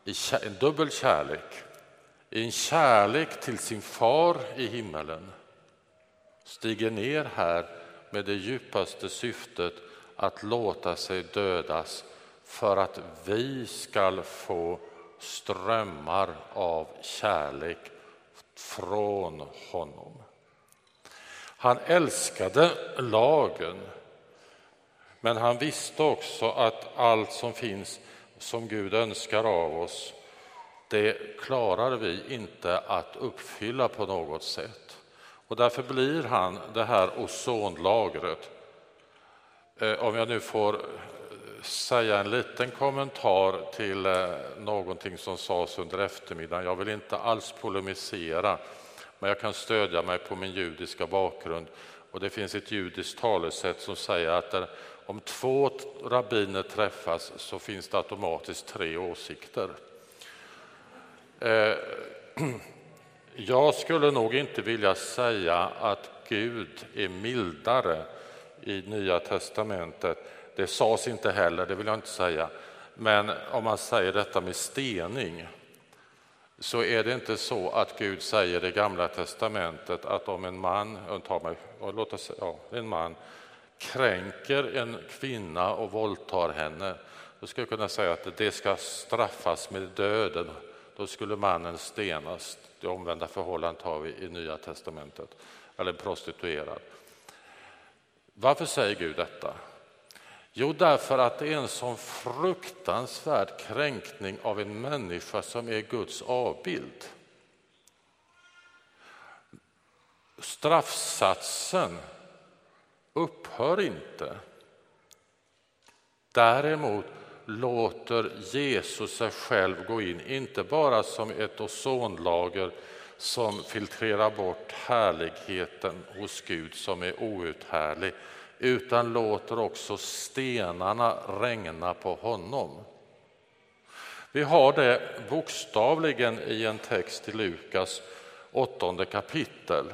i en dubbel kärlek, i en kärlek till sin far i himmelen stiger ner här med det djupaste syftet att låta sig dödas för att vi ska få strömmar av kärlek från honom. Han älskade lagen, men han visste också att allt som finns som Gud önskar av oss, det klarar vi inte att uppfylla på något sätt. Och därför blir han det här ozonlagret. Eh, om jag nu får eh, säga en liten kommentar till eh, någonting som sades under eftermiddagen. Jag vill inte alls polemisera, men jag kan stödja mig på min judiska bakgrund. Och det finns ett judiskt talesätt som säger att om två rabbiner träffas så finns det automatiskt tre åsikter. Eh, jag skulle nog inte vilja säga att Gud är mildare i Nya testamentet. Det sades inte heller, det vill jag inte säga. Men om man säger detta med stening så är det inte så att Gud säger i det gamla testamentet att om en man, mig, låt oss, ja, en man kränker en kvinna och våldtar henne, då skulle jag kunna säga att det ska straffas med döden. Då skulle mannen stenas. Det omvända förhållandet har vi i Nya testamentet, eller prostituerad. Varför säger Gud detta? Jo, därför att det är en sån fruktansvärd kränkning av en människa som är Guds avbild. Straffsatsen upphör inte. Däremot låter Jesus sig själv gå in, inte bara som ett ozonlager som filtrerar bort härligheten hos Gud som är outhärdlig, utan låter också stenarna regna på honom. Vi har det bokstavligen i en text i Lukas åttonde kapitel.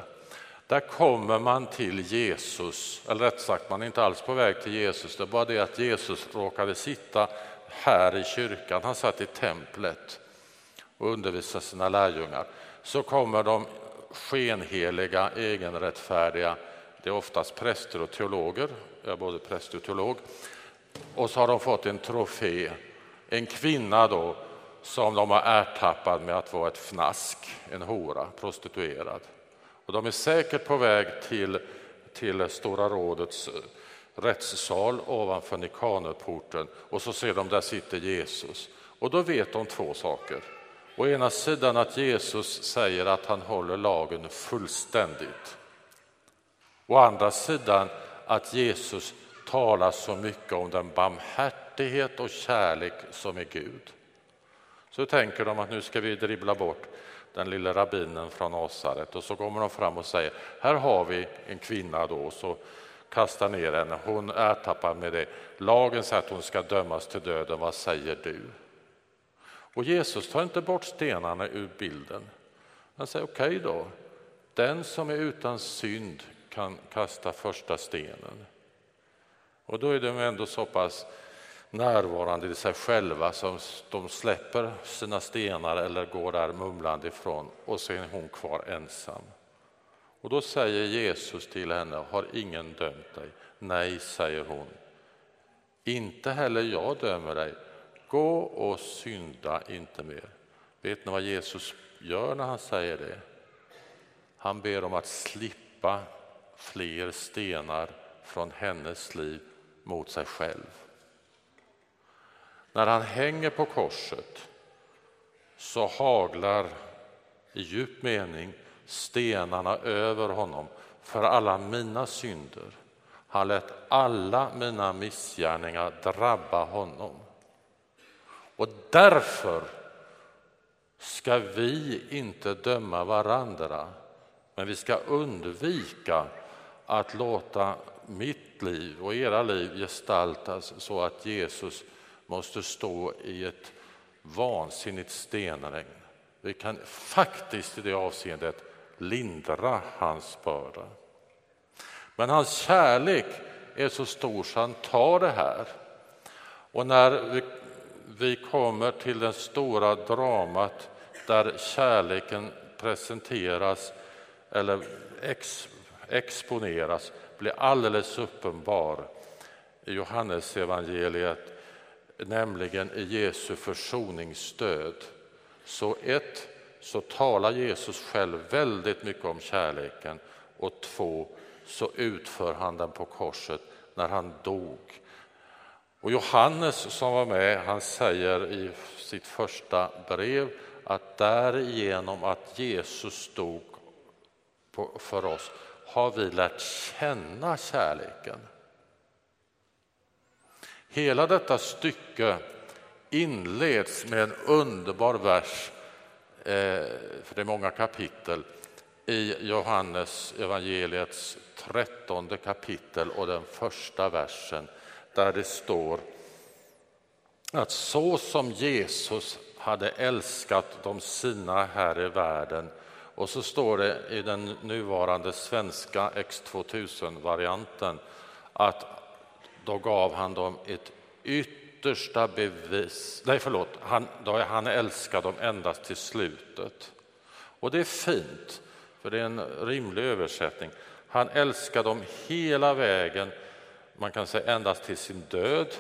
Där kommer man till Jesus, eller rätt sagt, man är inte alls på väg till Jesus, det är bara det att Jesus råkade sitta här i kyrkan, han satt i templet och undervisade sina lärjungar. Så kommer de skenheliga, egenrättfärdiga det är oftast präster och teologer, jag är både präst och teolog. Och så har de fått en trofé, en kvinna då som de har ertappat med att vara ett fnask, en hora, prostituerad. Och de är säkert på väg till, till Stora rådets eh, rättssal ovanför Nikanerporten och så ser de där sitter Jesus. Och då vet de två saker. Å ena sidan att Jesus säger att han håller lagen fullständigt. Å andra sidan att Jesus talar så mycket om den barmhärtighet och kärlek som är Gud. Så tänker de att nu ska vi dribbla bort den lilla rabbinen från Nasaret och så kommer de fram och säger här har vi en kvinna då så kastar ner henne, hon ertappar med det. Lagen säger att hon ska dömas till döden, vad säger du? Och Jesus tar inte bort stenarna ur bilden. Han säger okej okay då, den som är utan synd kan kasta första stenen. Och då är de ändå så pass närvarande i sig själva som de släpper sina stenar eller går där mumlande ifrån och så är hon kvar ensam. Och då säger Jesus till henne, har ingen dömt dig? Nej, säger hon. Inte heller jag dömer dig. Gå och synda inte mer. Vet ni vad Jesus gör när han säger det? Han ber om att slippa fler stenar från hennes liv mot sig själv. När han hänger på korset så haglar i djup mening stenarna över honom för alla mina synder. Han lät alla mina missgärningar drabba honom. Och därför ska vi inte döma varandra, men vi ska undvika att låta mitt liv och era liv gestaltas så att Jesus måste stå i ett vansinnigt stenregn. Vi kan faktiskt i det avseendet lindra hans börda. Men hans kärlek är så stor så han tar det här. Och när vi, vi kommer till det stora dramat där kärleken presenteras eller ex, exponeras, blir alldeles uppenbar i Johannesevangeliet, nämligen i Jesu försoningsstöd. Så ett, så talar Jesus själv väldigt mycket om kärleken och två, så utför han den på korset när han dog. Och Johannes som var med, han säger i sitt första brev att därigenom att Jesus dog för oss har vi lärt känna kärleken. Hela detta stycke inleds med en underbar vers, eh, för det är många kapitel, i Johannes evangeliets trettonde kapitel och den första versen där det står att så som Jesus hade älskat de sina här i världen och så står det i den nuvarande svenska X2000-varianten att då gav han dem ett yttersta bevis. Nej, förlåt, han, då han älskar dem endast till slutet. Och det är fint, för det är en rimlig översättning. Han älskar dem hela vägen, man kan säga endast till sin död,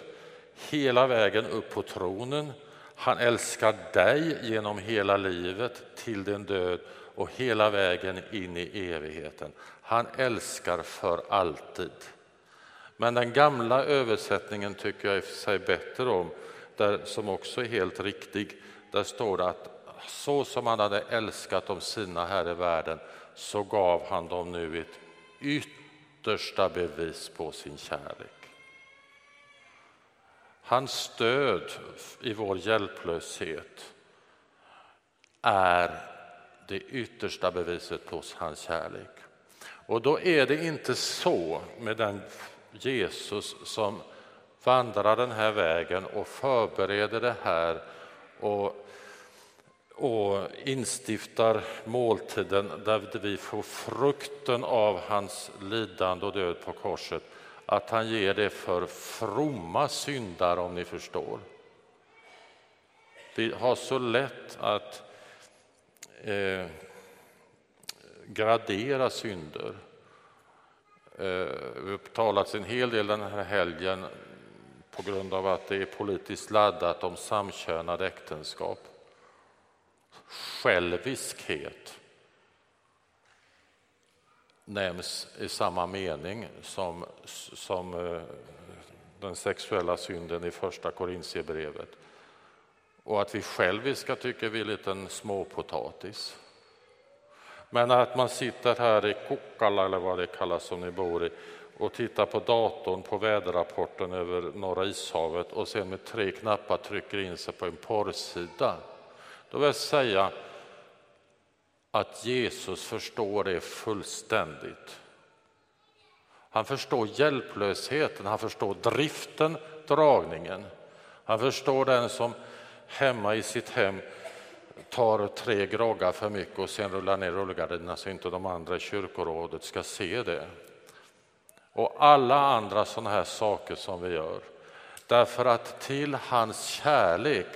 hela vägen upp på tronen. Han älskar dig genom hela livet till din död och hela vägen in i evigheten. Han älskar för alltid. Men den gamla översättningen tycker jag i sig bättre om, där, som också är helt riktig. Där står det att så som han hade älskat de sina här i världen så gav han dem nu ett yttersta bevis på sin kärlek. Hans stöd i vår hjälplöshet är det yttersta beviset på hans kärlek. Och då är det inte så med den Jesus som vandrar den här vägen och förbereder det här och, och instiftar måltiden där vi får frukten av hans lidande och död på korset, att han ger det för fromma syndare, om ni förstår. Vi har så lätt att eh, gradera synder. Det vi har talats en hel del den här helgen på grund av att det är politiskt laddat om samkönade äktenskap. Själviskhet nämns i samma mening som, som eh, den sexuella synden i första Korintierbrevet. Och att vi själviska tycker vi är en liten småpotatis. Men att man sitter här i Kukkala, eller vad det kallas som ni bor i, och tittar på datorn på väderrapporten över Norra ishavet och sen med tre knappar trycker in sig på en porrsida. Då vill jag säga att Jesus förstår det fullständigt. Han förstår hjälplösheten, han förstår driften, dragningen. Han förstår den som hemma i sitt hem tar tre groggar för mycket och sen rullar ner rullgardinerna så inte de andra i kyrkorådet ska se det. Och alla andra sådana här saker som vi gör. Därför att till hans kärlek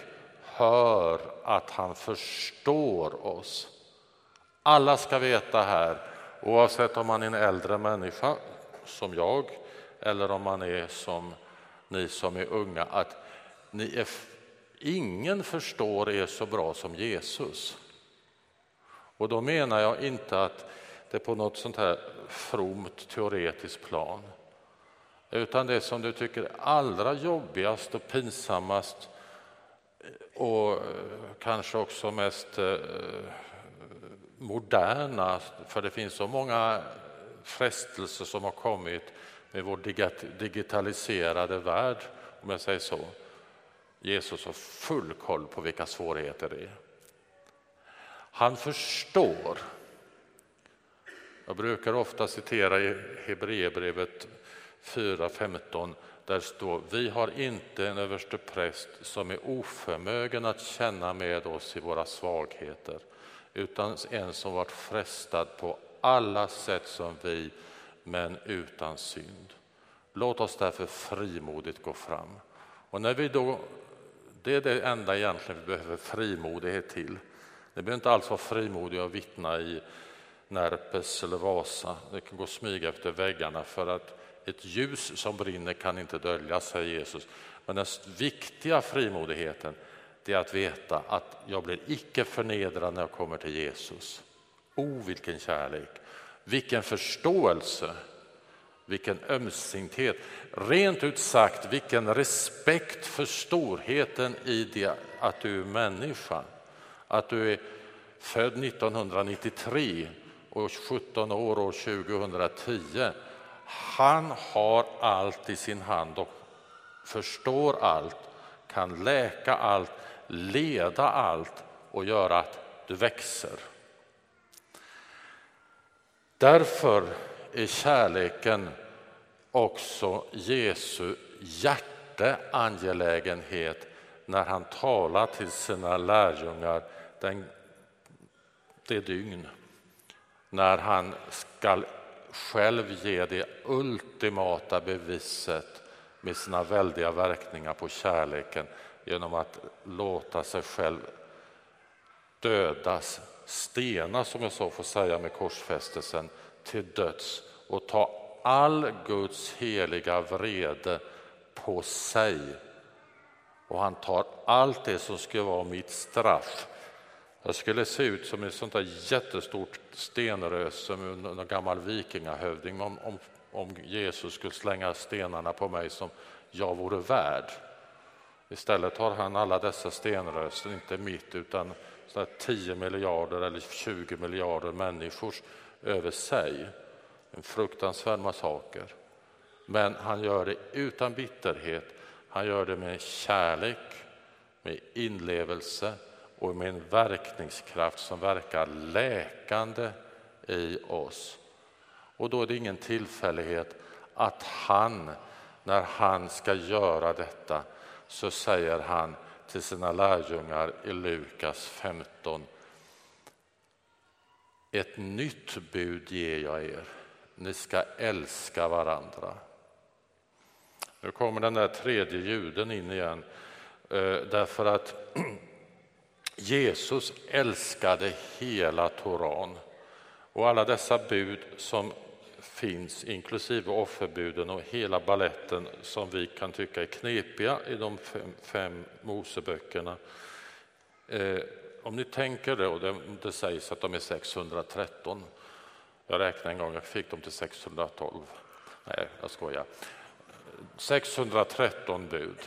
hör att han förstår oss. Alla ska veta här, oavsett om man är en äldre människa som jag eller om man är som ni som är unga, att ni är ingen förstår er så bra som Jesus. Och då menar jag inte att det är på något sånt här fromt teoretiskt plan. Utan det som du tycker är allra jobbigast och pinsammast och kanske också mest eh, moderna, för det finns så många frestelser som har kommit med vår digitaliserade värld, om jag säger så. Jesus har full koll på vilka svårigheter det är. Han förstår. Jag brukar ofta citera i Hebreerbrevet 4.15 där står vi har inte en överstepräst som är oförmögen att känna med oss i våra svagheter utan en som varit frestad på alla sätt som vi, men utan synd. Låt oss därför frimodigt gå fram. Och när vi då det är det enda egentligen vi behöver frimodighet till. Det behöver inte alls vara frimodiga att vittna i Närpes eller Vasa. Det kan gå och smyga efter väggarna för att ett ljus som brinner kan inte döljas, säger Jesus. Men den viktiga frimodigheten är att veta att jag blir icke förnedrad när jag kommer till Jesus. O, oh, vilken kärlek, vilken förståelse vilken ömsinthet, rent ut sagt vilken respekt för storheten i det att du är människa. att du är född 1993 och 17 år år 2010. Han har allt i sin hand och förstår allt, kan läka allt, leda allt och göra att du växer. Därför är kärleken också Jesu hjärteangelägenhet när han talar till sina lärjungar den, det dygn när han ska själv ge det ultimata beviset med sina väldiga verkningar på kärleken genom att låta sig själv dödas, stenas som jag så får säga med korsfästelsen, till döds och ta all Guds heliga vrede på sig. Och han tar allt det som skulle vara mitt straff. Jag skulle se ut som ett sånt där jättestort stenröse med en gammal vikingahövding om, om, om Jesus skulle slänga stenarna på mig som jag vore värd. Istället har han alla dessa stenrösen, inte mitt utan 10 miljarder eller 20 miljarder människors över sig. En fruktansvärd massaker. Men han gör det utan bitterhet, han gör det med kärlek, med inlevelse och med en verkningskraft som verkar läkande i oss. Och då är det ingen tillfällighet att han, när han ska göra detta, så säger han till sina lärjungar i Lukas 15. Ett nytt bud ger jag er. Ni ska älska varandra. Nu kommer den där tredje juden in igen, eh, därför att Jesus älskade hela Toran och alla dessa bud som finns, inklusive offerbuden och hela balletten som vi kan tycka är knepiga i de fem, fem Moseböckerna. Eh, om ni tänker det, och det, det sägs att de är 613. Jag räknade en gång, jag fick dem till 612. Nej, jag skojar. 613 bud.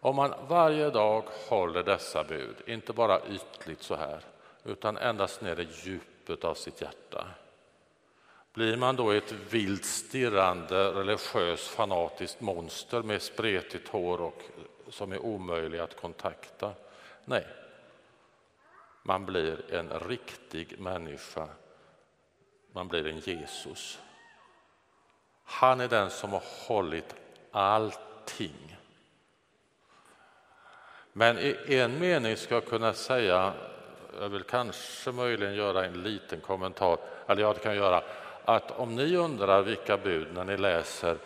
Om man varje dag håller dessa bud, inte bara ytligt så här, utan endast ner i djupet av sitt hjärta, blir man då ett vilt stirrande religiöst fanatiskt monster med spretigt hår och som är omöjlig att kontakta? Nej. Man blir en riktig människa. Man blir en Jesus. Han är den som har hållit allting. Men i en mening ska jag kunna säga, jag vill kanske möjligen göra en liten kommentar, eller jag kan göra, att om ni undrar vilka bud när ni läser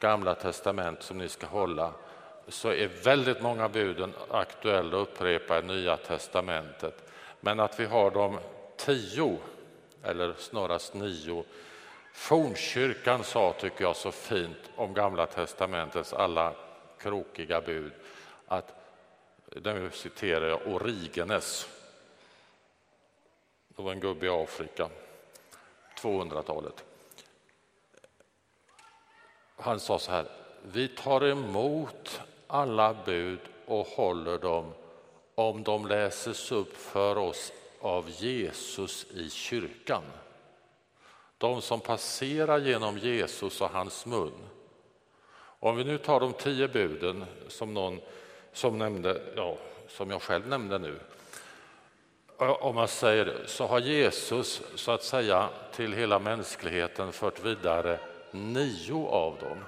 Gamla testament som ni ska hålla, så är väldigt många buden aktuella att upprepa i Nya testamentet. Men att vi har de tio, eller snarast nio, Fornkyrkan sa, tycker jag, så fint om Gamla testamentets alla krokiga bud, att, nu citerar jag Origenes, det var en gubbe i Afrika, 200-talet. Han sa så här, vi tar emot alla bud och håller dem. Om de läses upp för oss av Jesus i kyrkan. De som passerar genom Jesus och hans mun. Om vi nu tar de tio buden som någon som nämnde, ja, som jag själv nämnde nu. Om man säger så har Jesus så att säga till hela mänskligheten fört vidare nio av dem.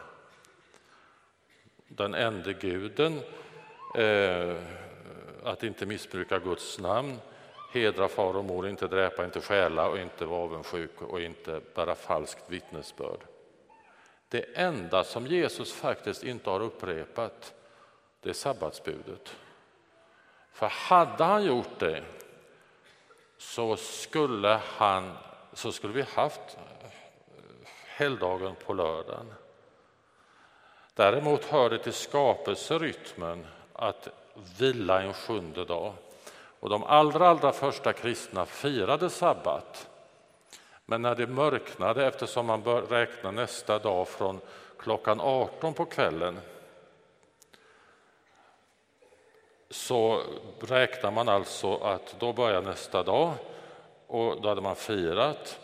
Den enda guden, eh, att inte missbruka Guds namn, hedra far och mor, inte dräpa, inte stjäla och inte vara avundsjuk och inte bära falskt vittnesbörd. Det enda som Jesus faktiskt inte har upprepat, det är sabbatsbudet. För hade han gjort det så skulle, han, så skulle vi haft eh, helgdagen på lördagen. Däremot hör det till skapelserytmen att vila en sjunde dag. Och de allra, allra första kristna firade sabbat. Men när det mörknade, eftersom man bör räkna nästa dag från klockan 18 på kvällen så räknar man alltså att då börjar nästa dag och då hade man firat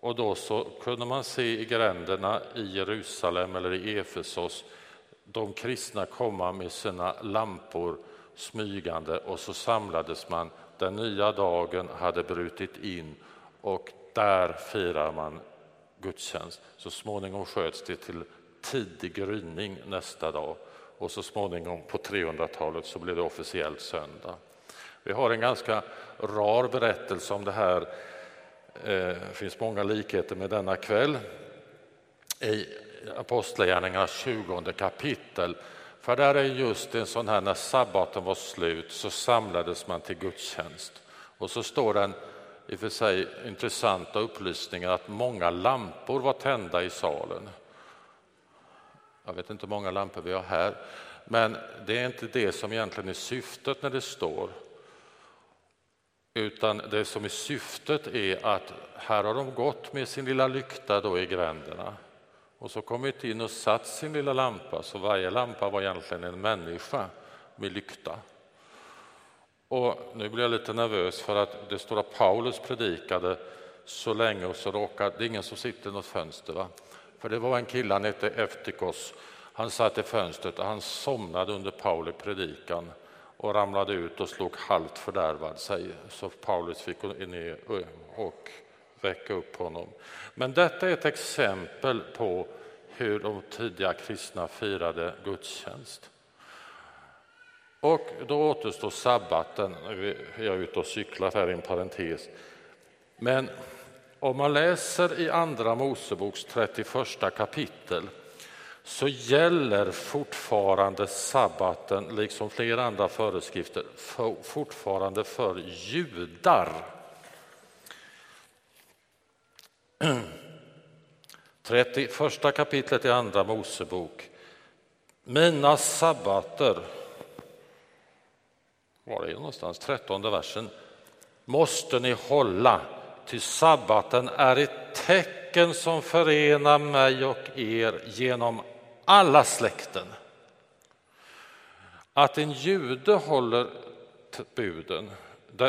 och då så kunde man se i gränderna i Jerusalem eller i Efesos de kristna komma med sina lampor smygande och så samlades man. Den nya dagen hade brutit in och där firar man gudstjänst. Så småningom sköts det till tidig gryning nästa dag och så småningom på 300-talet så blev det officiellt söndag. Vi har en ganska rar berättelse om det här. Eh, det finns många likheter med denna kväll. I Apostlagärningarnas 20 kapitel. För där är just en sån här, när sabbaten var slut så samlades man till gudstjänst. Och så står den i och för sig intressanta upplysningen att många lampor var tända i salen. Jag vet inte hur många lampor vi har här, men det är inte det som egentligen är syftet när det står. Utan det som är syftet är att här har de gått med sin lilla lykta då i gränderna och så kommit in och satt sin lilla lampa, så varje lampa var egentligen en människa med lykta. Och nu blir jag lite nervös för att det står att Paulus predikade så länge och så råkade, det är ingen som sitter i något fönster va? För det var en kille, han hette Eftikos, han satt i fönstret och han somnade under Pauli predikan och ramlade ut och slog halvt fördärvad sig. Så Paulus fick ner och väcka upp honom. Men detta är ett exempel på hur de tidiga kristna firade gudstjänst. Och då återstår sabbaten. Jag är ute och cyklar här i en parentes. Men om man läser i Andra Moseboks 31 kapitel så gäller fortfarande sabbaten, liksom flera andra föreskrifter, fortfarande för judar. 31 kapitlet i Andra Mosebok. Mina sabbater, var är det någonstans? 13 versen. Måste ni hålla, ty sabbaten är ett tecken som förenar mig och er genom alla släkten. Att en jude håller buden,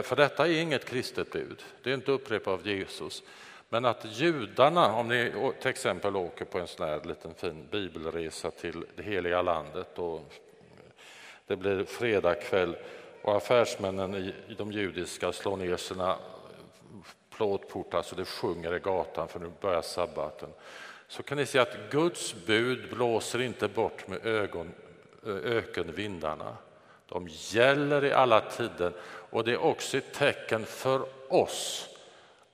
för detta är inget kristet bud, det är inte upprepat av Jesus. Men att judarna, om ni till exempel åker på en sån här liten fin bibelresa till det heliga landet och det blir fredagkväll och affärsmännen i de judiska slår ner sina plåtportar så det sjunger i gatan för nu börjar sabbaten. Så kan ni se att Guds bud blåser inte bort med ögon, ökenvindarna. De gäller i alla tider och det är också ett tecken för oss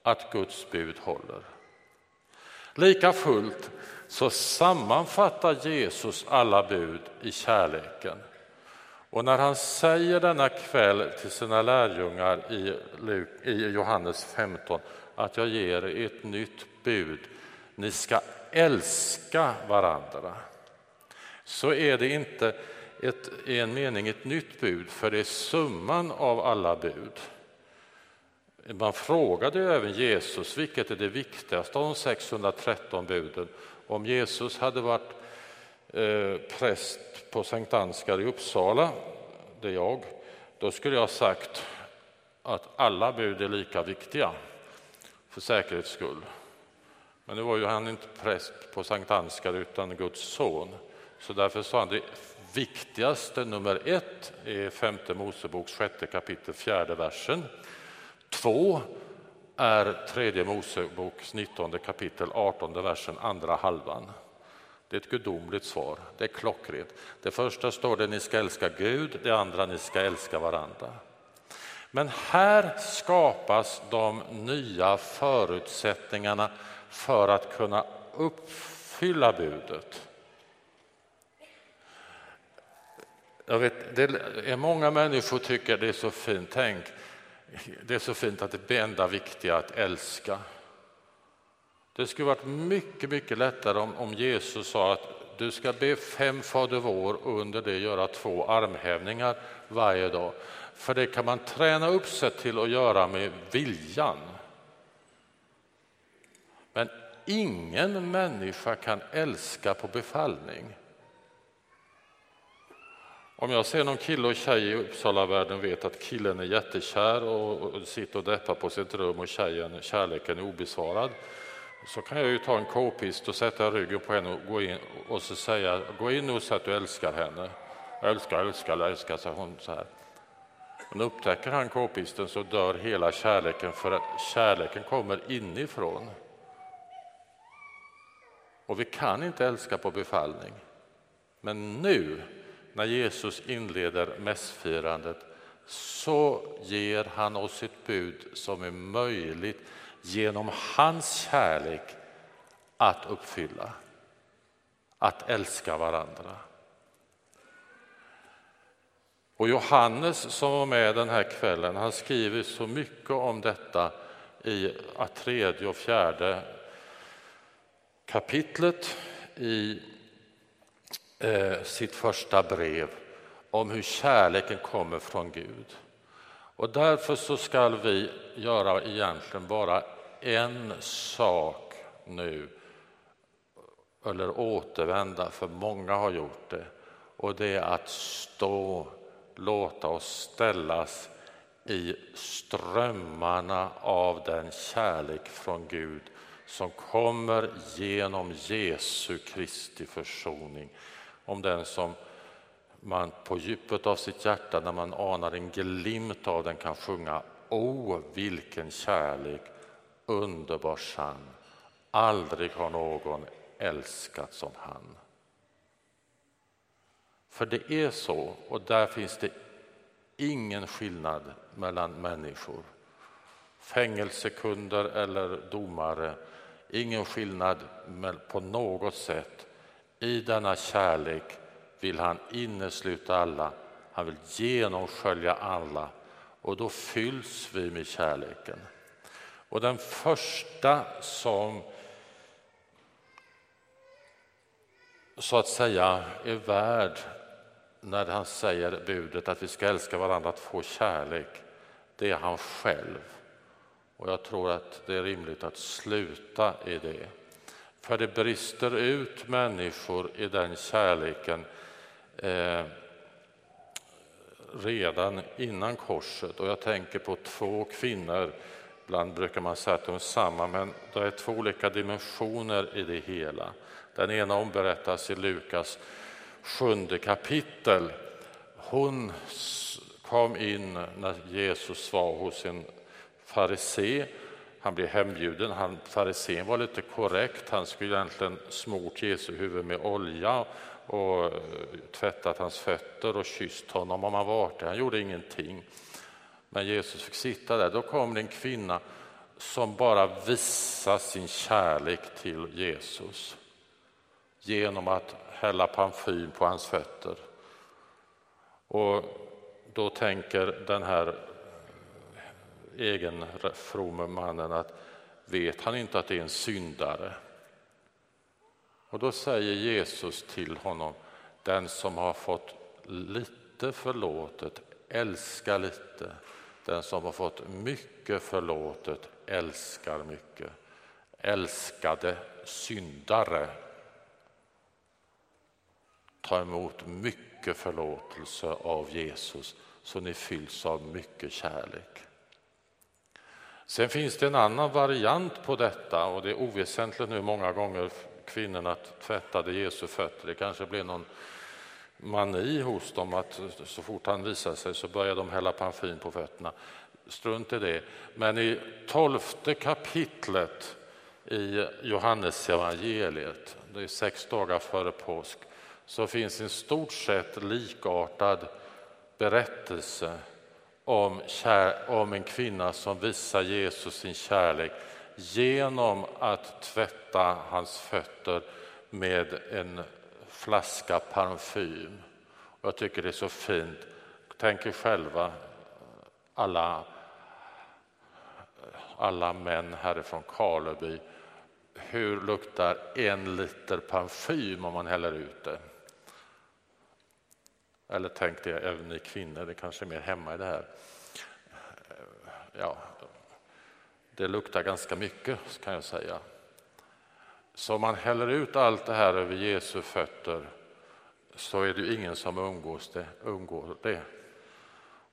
att Guds bud håller. Lika fullt så sammanfattar Jesus alla bud i kärleken. Och när han säger denna kväll till sina lärjungar i Johannes 15 att jag ger er ett nytt bud, ni ska älska varandra, så är det inte ett, i en mening ett nytt bud, för det är summan av alla bud. Man frågade även Jesus vilket är det viktigaste av de 613 buden. Om Jesus hade varit eh, präst på Sankt Ansgar i Uppsala, det är jag, då skulle jag sagt att alla bud är lika viktiga för säkerhets skull. Men nu var ju han inte präst på Sankt Ansgar utan Guds son. Så därför sa han det viktigaste, nummer ett, är femte Moseboks sjätte kapitel, fjärde versen. Två är tredje Moseboks 19 kapitel, 18 versen, andra halvan. Det är ett gudomligt svar, det är klockrent. Det första står det ni ska älska Gud, det andra ni ska älska varandra. Men här skapas de nya förutsättningarna för att kunna uppfylla budet. Jag vet, det är många människor tycker det är så fint. Tänk, det är så fint att det enda viktiga är att älska. Det skulle varit mycket, mycket lättare om, om Jesus sa att du ska be fem Fader vår och under det göra två armhävningar varje dag. För det kan man träna upp sig till att göra med viljan. Men ingen människa kan älska på befallning. Om jag ser någon kille och tjej i Uppsalavärlden vet att killen är jättekär och, sitter och deppar på sitt rum och tjejen, kärleken är obesvarad så kan jag ju ta en k-pist och sätta ryggen på henne och gå in och så säga gå in och säg att du älskar henne. Jag älskar, älskar, älskar, säger hon så här. Men upptäcker han k-pisten så dör hela kärleken för att kärleken kommer inifrån. Och vi kan inte älska på befallning. Men nu när Jesus inleder mässfirandet så ger han oss ett bud som är möjligt genom hans kärlek att uppfylla, att älska varandra. Och Johannes som var med den här kvällen, han skriver så mycket om detta i tredje och fjärde kapitlet i eh, sitt första brev om hur kärleken kommer från Gud. Och därför så ska vi göra egentligen bara en sak nu, eller återvända, för många har gjort det, och det är att stå, låta oss ställas i strömmarna av den kärlek från Gud som kommer genom Jesu Kristi försoning. Om den som man på djupet av sitt hjärta, när man anar en glimt av den, kan sjunga O, vilken kärlek, underbar sann, aldrig har någon älskat som han. För det är så, och där finns det ingen skillnad mellan människor. Fängelsekunder eller domare, ingen skillnad på något sätt. I denna kärlek vill han innesluta alla, han vill genomskölja alla och då fylls vi med kärleken. Och den första som så att säga är värd när han säger budet att vi ska älska varandra, att få kärlek, det är han själv. Och jag tror att det är rimligt att sluta i det. För det brister ut människor i den kärleken eh, redan innan korset. Och jag tänker på två kvinnor, ibland brukar man säga att de är samma, men det är två olika dimensioner i det hela. Den ena omberättas i Lukas sjunde kapitel. Hon kom in när Jesus var hos en farisé. Han blev hembjuden. Han, farisén var lite korrekt. Han skulle egentligen smort Jesu huvud med olja och eh, tvättat hans fötter och kysst honom om han var det. Han gjorde ingenting. Men Jesus fick sitta där. Då kom det en kvinna som bara visade sin kärlek till Jesus genom att hälla parfym på hans fötter. Och då tänker den här egen fromme mannen att vet han inte att det är en syndare? Och då säger Jesus till honom, den som har fått lite förlåtet, älskar lite. Den som har fått mycket förlåtet, älskar mycket. Älskade syndare, ta emot mycket förlåtelse av Jesus så ni fylls av mycket kärlek. Sen finns det en annan variant på detta och det är oväsentligt nu många gånger kvinnorna tvättade Jesu fötter. Det kanske blev någon mani hos dem att så fort han visade sig så började de hälla parfym på fötterna. Strunt i det. Men i tolfte kapitlet i Johannes evangeliet, det är sex dagar före påsk, så finns en stort sett likartad berättelse om, kär, om en kvinna som visar Jesus sin kärlek genom att tvätta hans fötter med en flaska parfym. Jag tycker det är så fint. Tänk er själva, alla, alla män härifrån Karleby. Hur luktar en liter parfym om man häller ut det? Eller tänk det även ni kvinnor, det kanske är mer hemma i det här. Ja, det luktar ganska mycket kan jag säga. Så om man häller ut allt det här över Jesu fötter så är det ju ingen som umgås det, umgår det.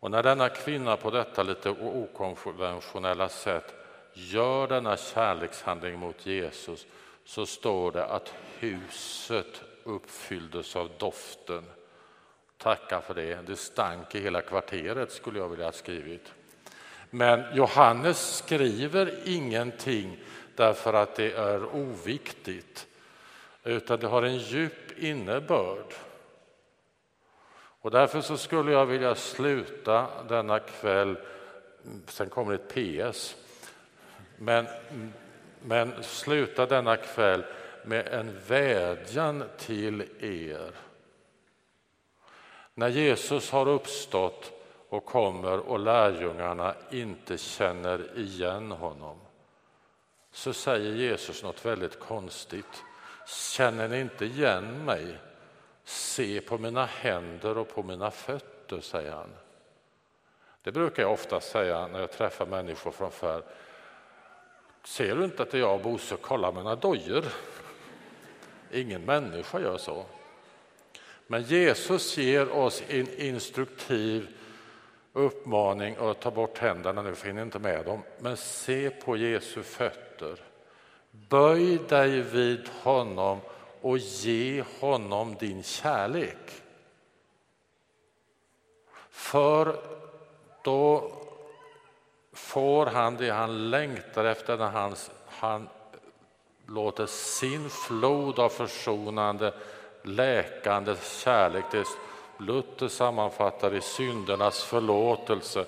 Och när denna kvinna på detta lite okonventionella sätt gör denna kärlekshandling mot Jesus så står det att huset uppfylldes av doften. Tacka för det. Det stank i hela kvarteret skulle jag vilja ha skrivit. Men Johannes skriver ingenting därför att det är oviktigt utan det har en djup innebörd. Och därför så skulle jag vilja sluta denna kväll, sen kommer ett PS, men, men sluta denna kväll med en vädjan till er. När Jesus har uppstått och kommer och lärjungarna inte känner igen honom så säger Jesus något väldigt konstigt. Känner ni inte igen mig? Se på mina händer och på mina fötter, säger han. Det brukar jag ofta säga när jag träffar människor från förr. Ser du inte att det är jag och Bosse Kolla mina dojor? Ingen människa gör så. Men Jesus ger oss en instruktiv uppmaning att ta bort händerna, nu finner inte med dem, men se på Jesu fötter. Böj dig vid honom och ge honom din kärlek. För då får han det han längtar efter när han, han låter sin flod av försonande, läkande kärlek, det Luther sammanfattar i syndernas förlåtelse,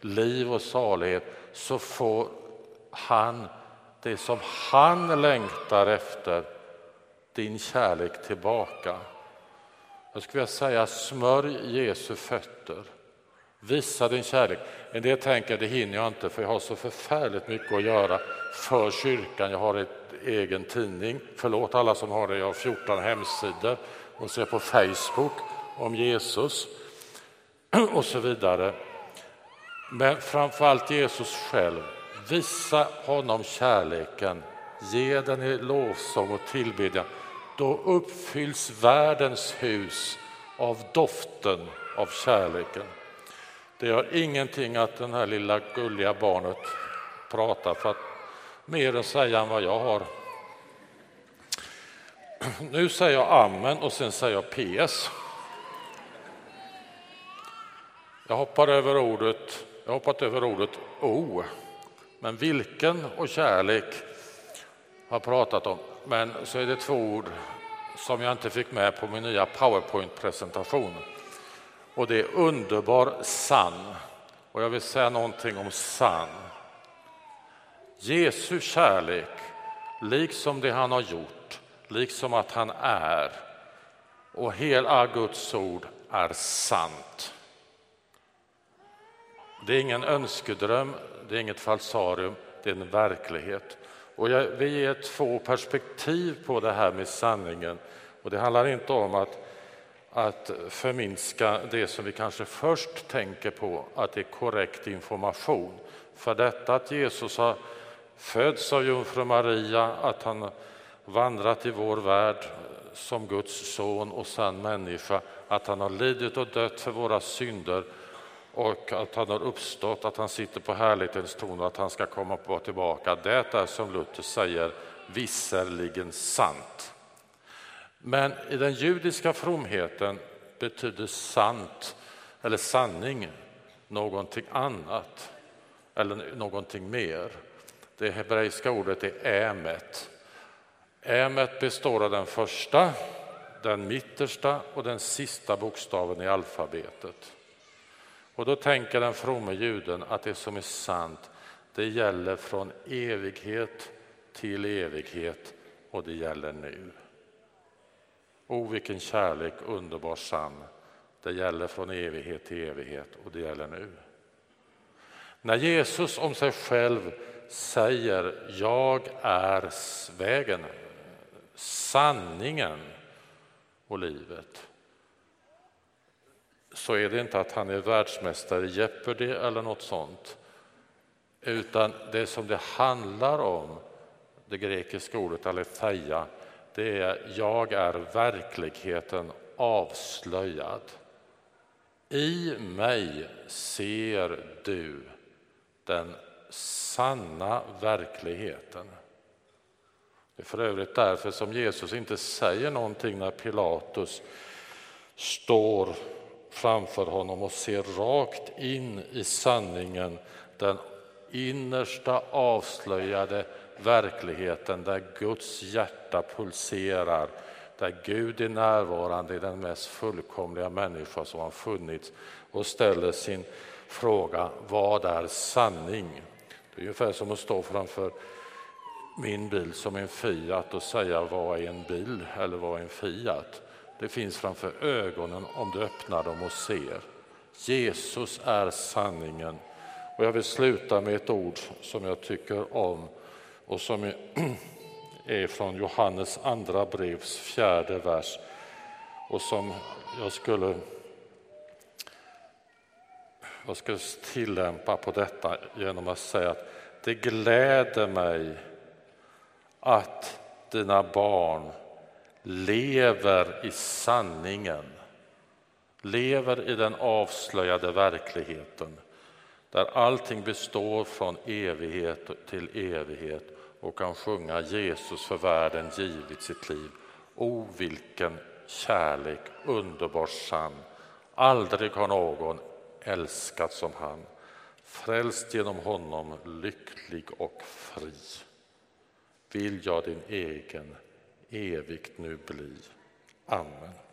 liv och salighet, så får han det som han längtar efter, din kärlek tillbaka. Jag skulle vilja säga smörj Jesu fötter. Visa din kärlek. En del tänker det hinner jag inte för jag har så förfärligt mycket att göra för kyrkan. Jag har en egen tidning. Förlåt alla som har det. Jag har 14 hemsidor och ser på Facebook om Jesus och så vidare. Men framförallt Jesus själv. Visa honom kärleken. Ge den i lovsång och tillbedjan. Då uppfylls världens hus av doften av kärleken. Det gör ingenting att det här lilla gulliga barnet pratar för att mer att säga än vad jag har. Nu säger jag amen och sen säger jag PS. Jag hoppar över ordet, jag hoppat över ordet o. Men vilken och kärlek har pratat om. Men så är det två ord som jag inte fick med på min nya powerpoint-presentation. Och det är underbar sann. Och jag vill säga någonting om sann. Jesu kärlek, liksom det han har gjort, liksom att han är och hela Guds ord är sant. Det är ingen önskedröm, det är inget falsarium, det är en verklighet. Och jag vill ge två perspektiv på det här med sanningen. Och det handlar inte om att, att förminska det som vi kanske först tänker på, att det är korrekt information. För detta att Jesus har fötts av jungfru Maria, att han vandrat i vår värld som Guds son och sann människa, att han har lidit och dött för våra synder och att han har uppstått, att han sitter på härlighetens tron och att han ska komma på tillbaka. Det är som Luther säger visserligen sant. Men i den judiska fromheten betyder sant eller sanning någonting annat eller någonting mer. Det hebreiska ordet är ämet. Ämet består av den första, den mittersta och den sista bokstaven i alfabetet. Och då tänker den fromme juden att det som är sant, det gäller från evighet till evighet och det gäller nu. O, vilken kärlek, underbar sann. Det gäller från evighet till evighet och det gäller nu. När Jesus om sig själv säger jag är vägen, sanningen och livet så är det inte att han är världsmästare i Jeopardy eller något sånt. Utan det som det handlar om, det grekiska ordet aletheia, det är jag är verkligheten avslöjad. I mig ser du den sanna verkligheten. Det är för övrigt därför som Jesus inte säger någonting när Pilatus står framför honom och ser rakt in i sanningen, den innersta avslöjade verkligheten där Guds hjärta pulserar, där Gud är närvarande i den mest fullkomliga människa som har funnits och ställer sin fråga, vad är sanning? Det är ungefär som att stå framför min bil som en Fiat och säga vad är en bil eller vad är en Fiat? Det finns framför ögonen om du öppnar dem och ser. Jesus är sanningen. Och jag vill sluta med ett ord som jag tycker om och som är från Johannes andra brevs fjärde vers. Och som jag skulle jag ska tillämpa på detta genom att säga att det gläder mig att dina barn lever i sanningen, lever i den avslöjade verkligheten där allting består från evighet till evighet och kan sjunga Jesus för världen givit sitt liv. O, vilken kärlek, underbart sann. Aldrig har någon älskat som han, frälst genom honom, lycklig och fri. Vill jag din egen evigt nu bli. Amen.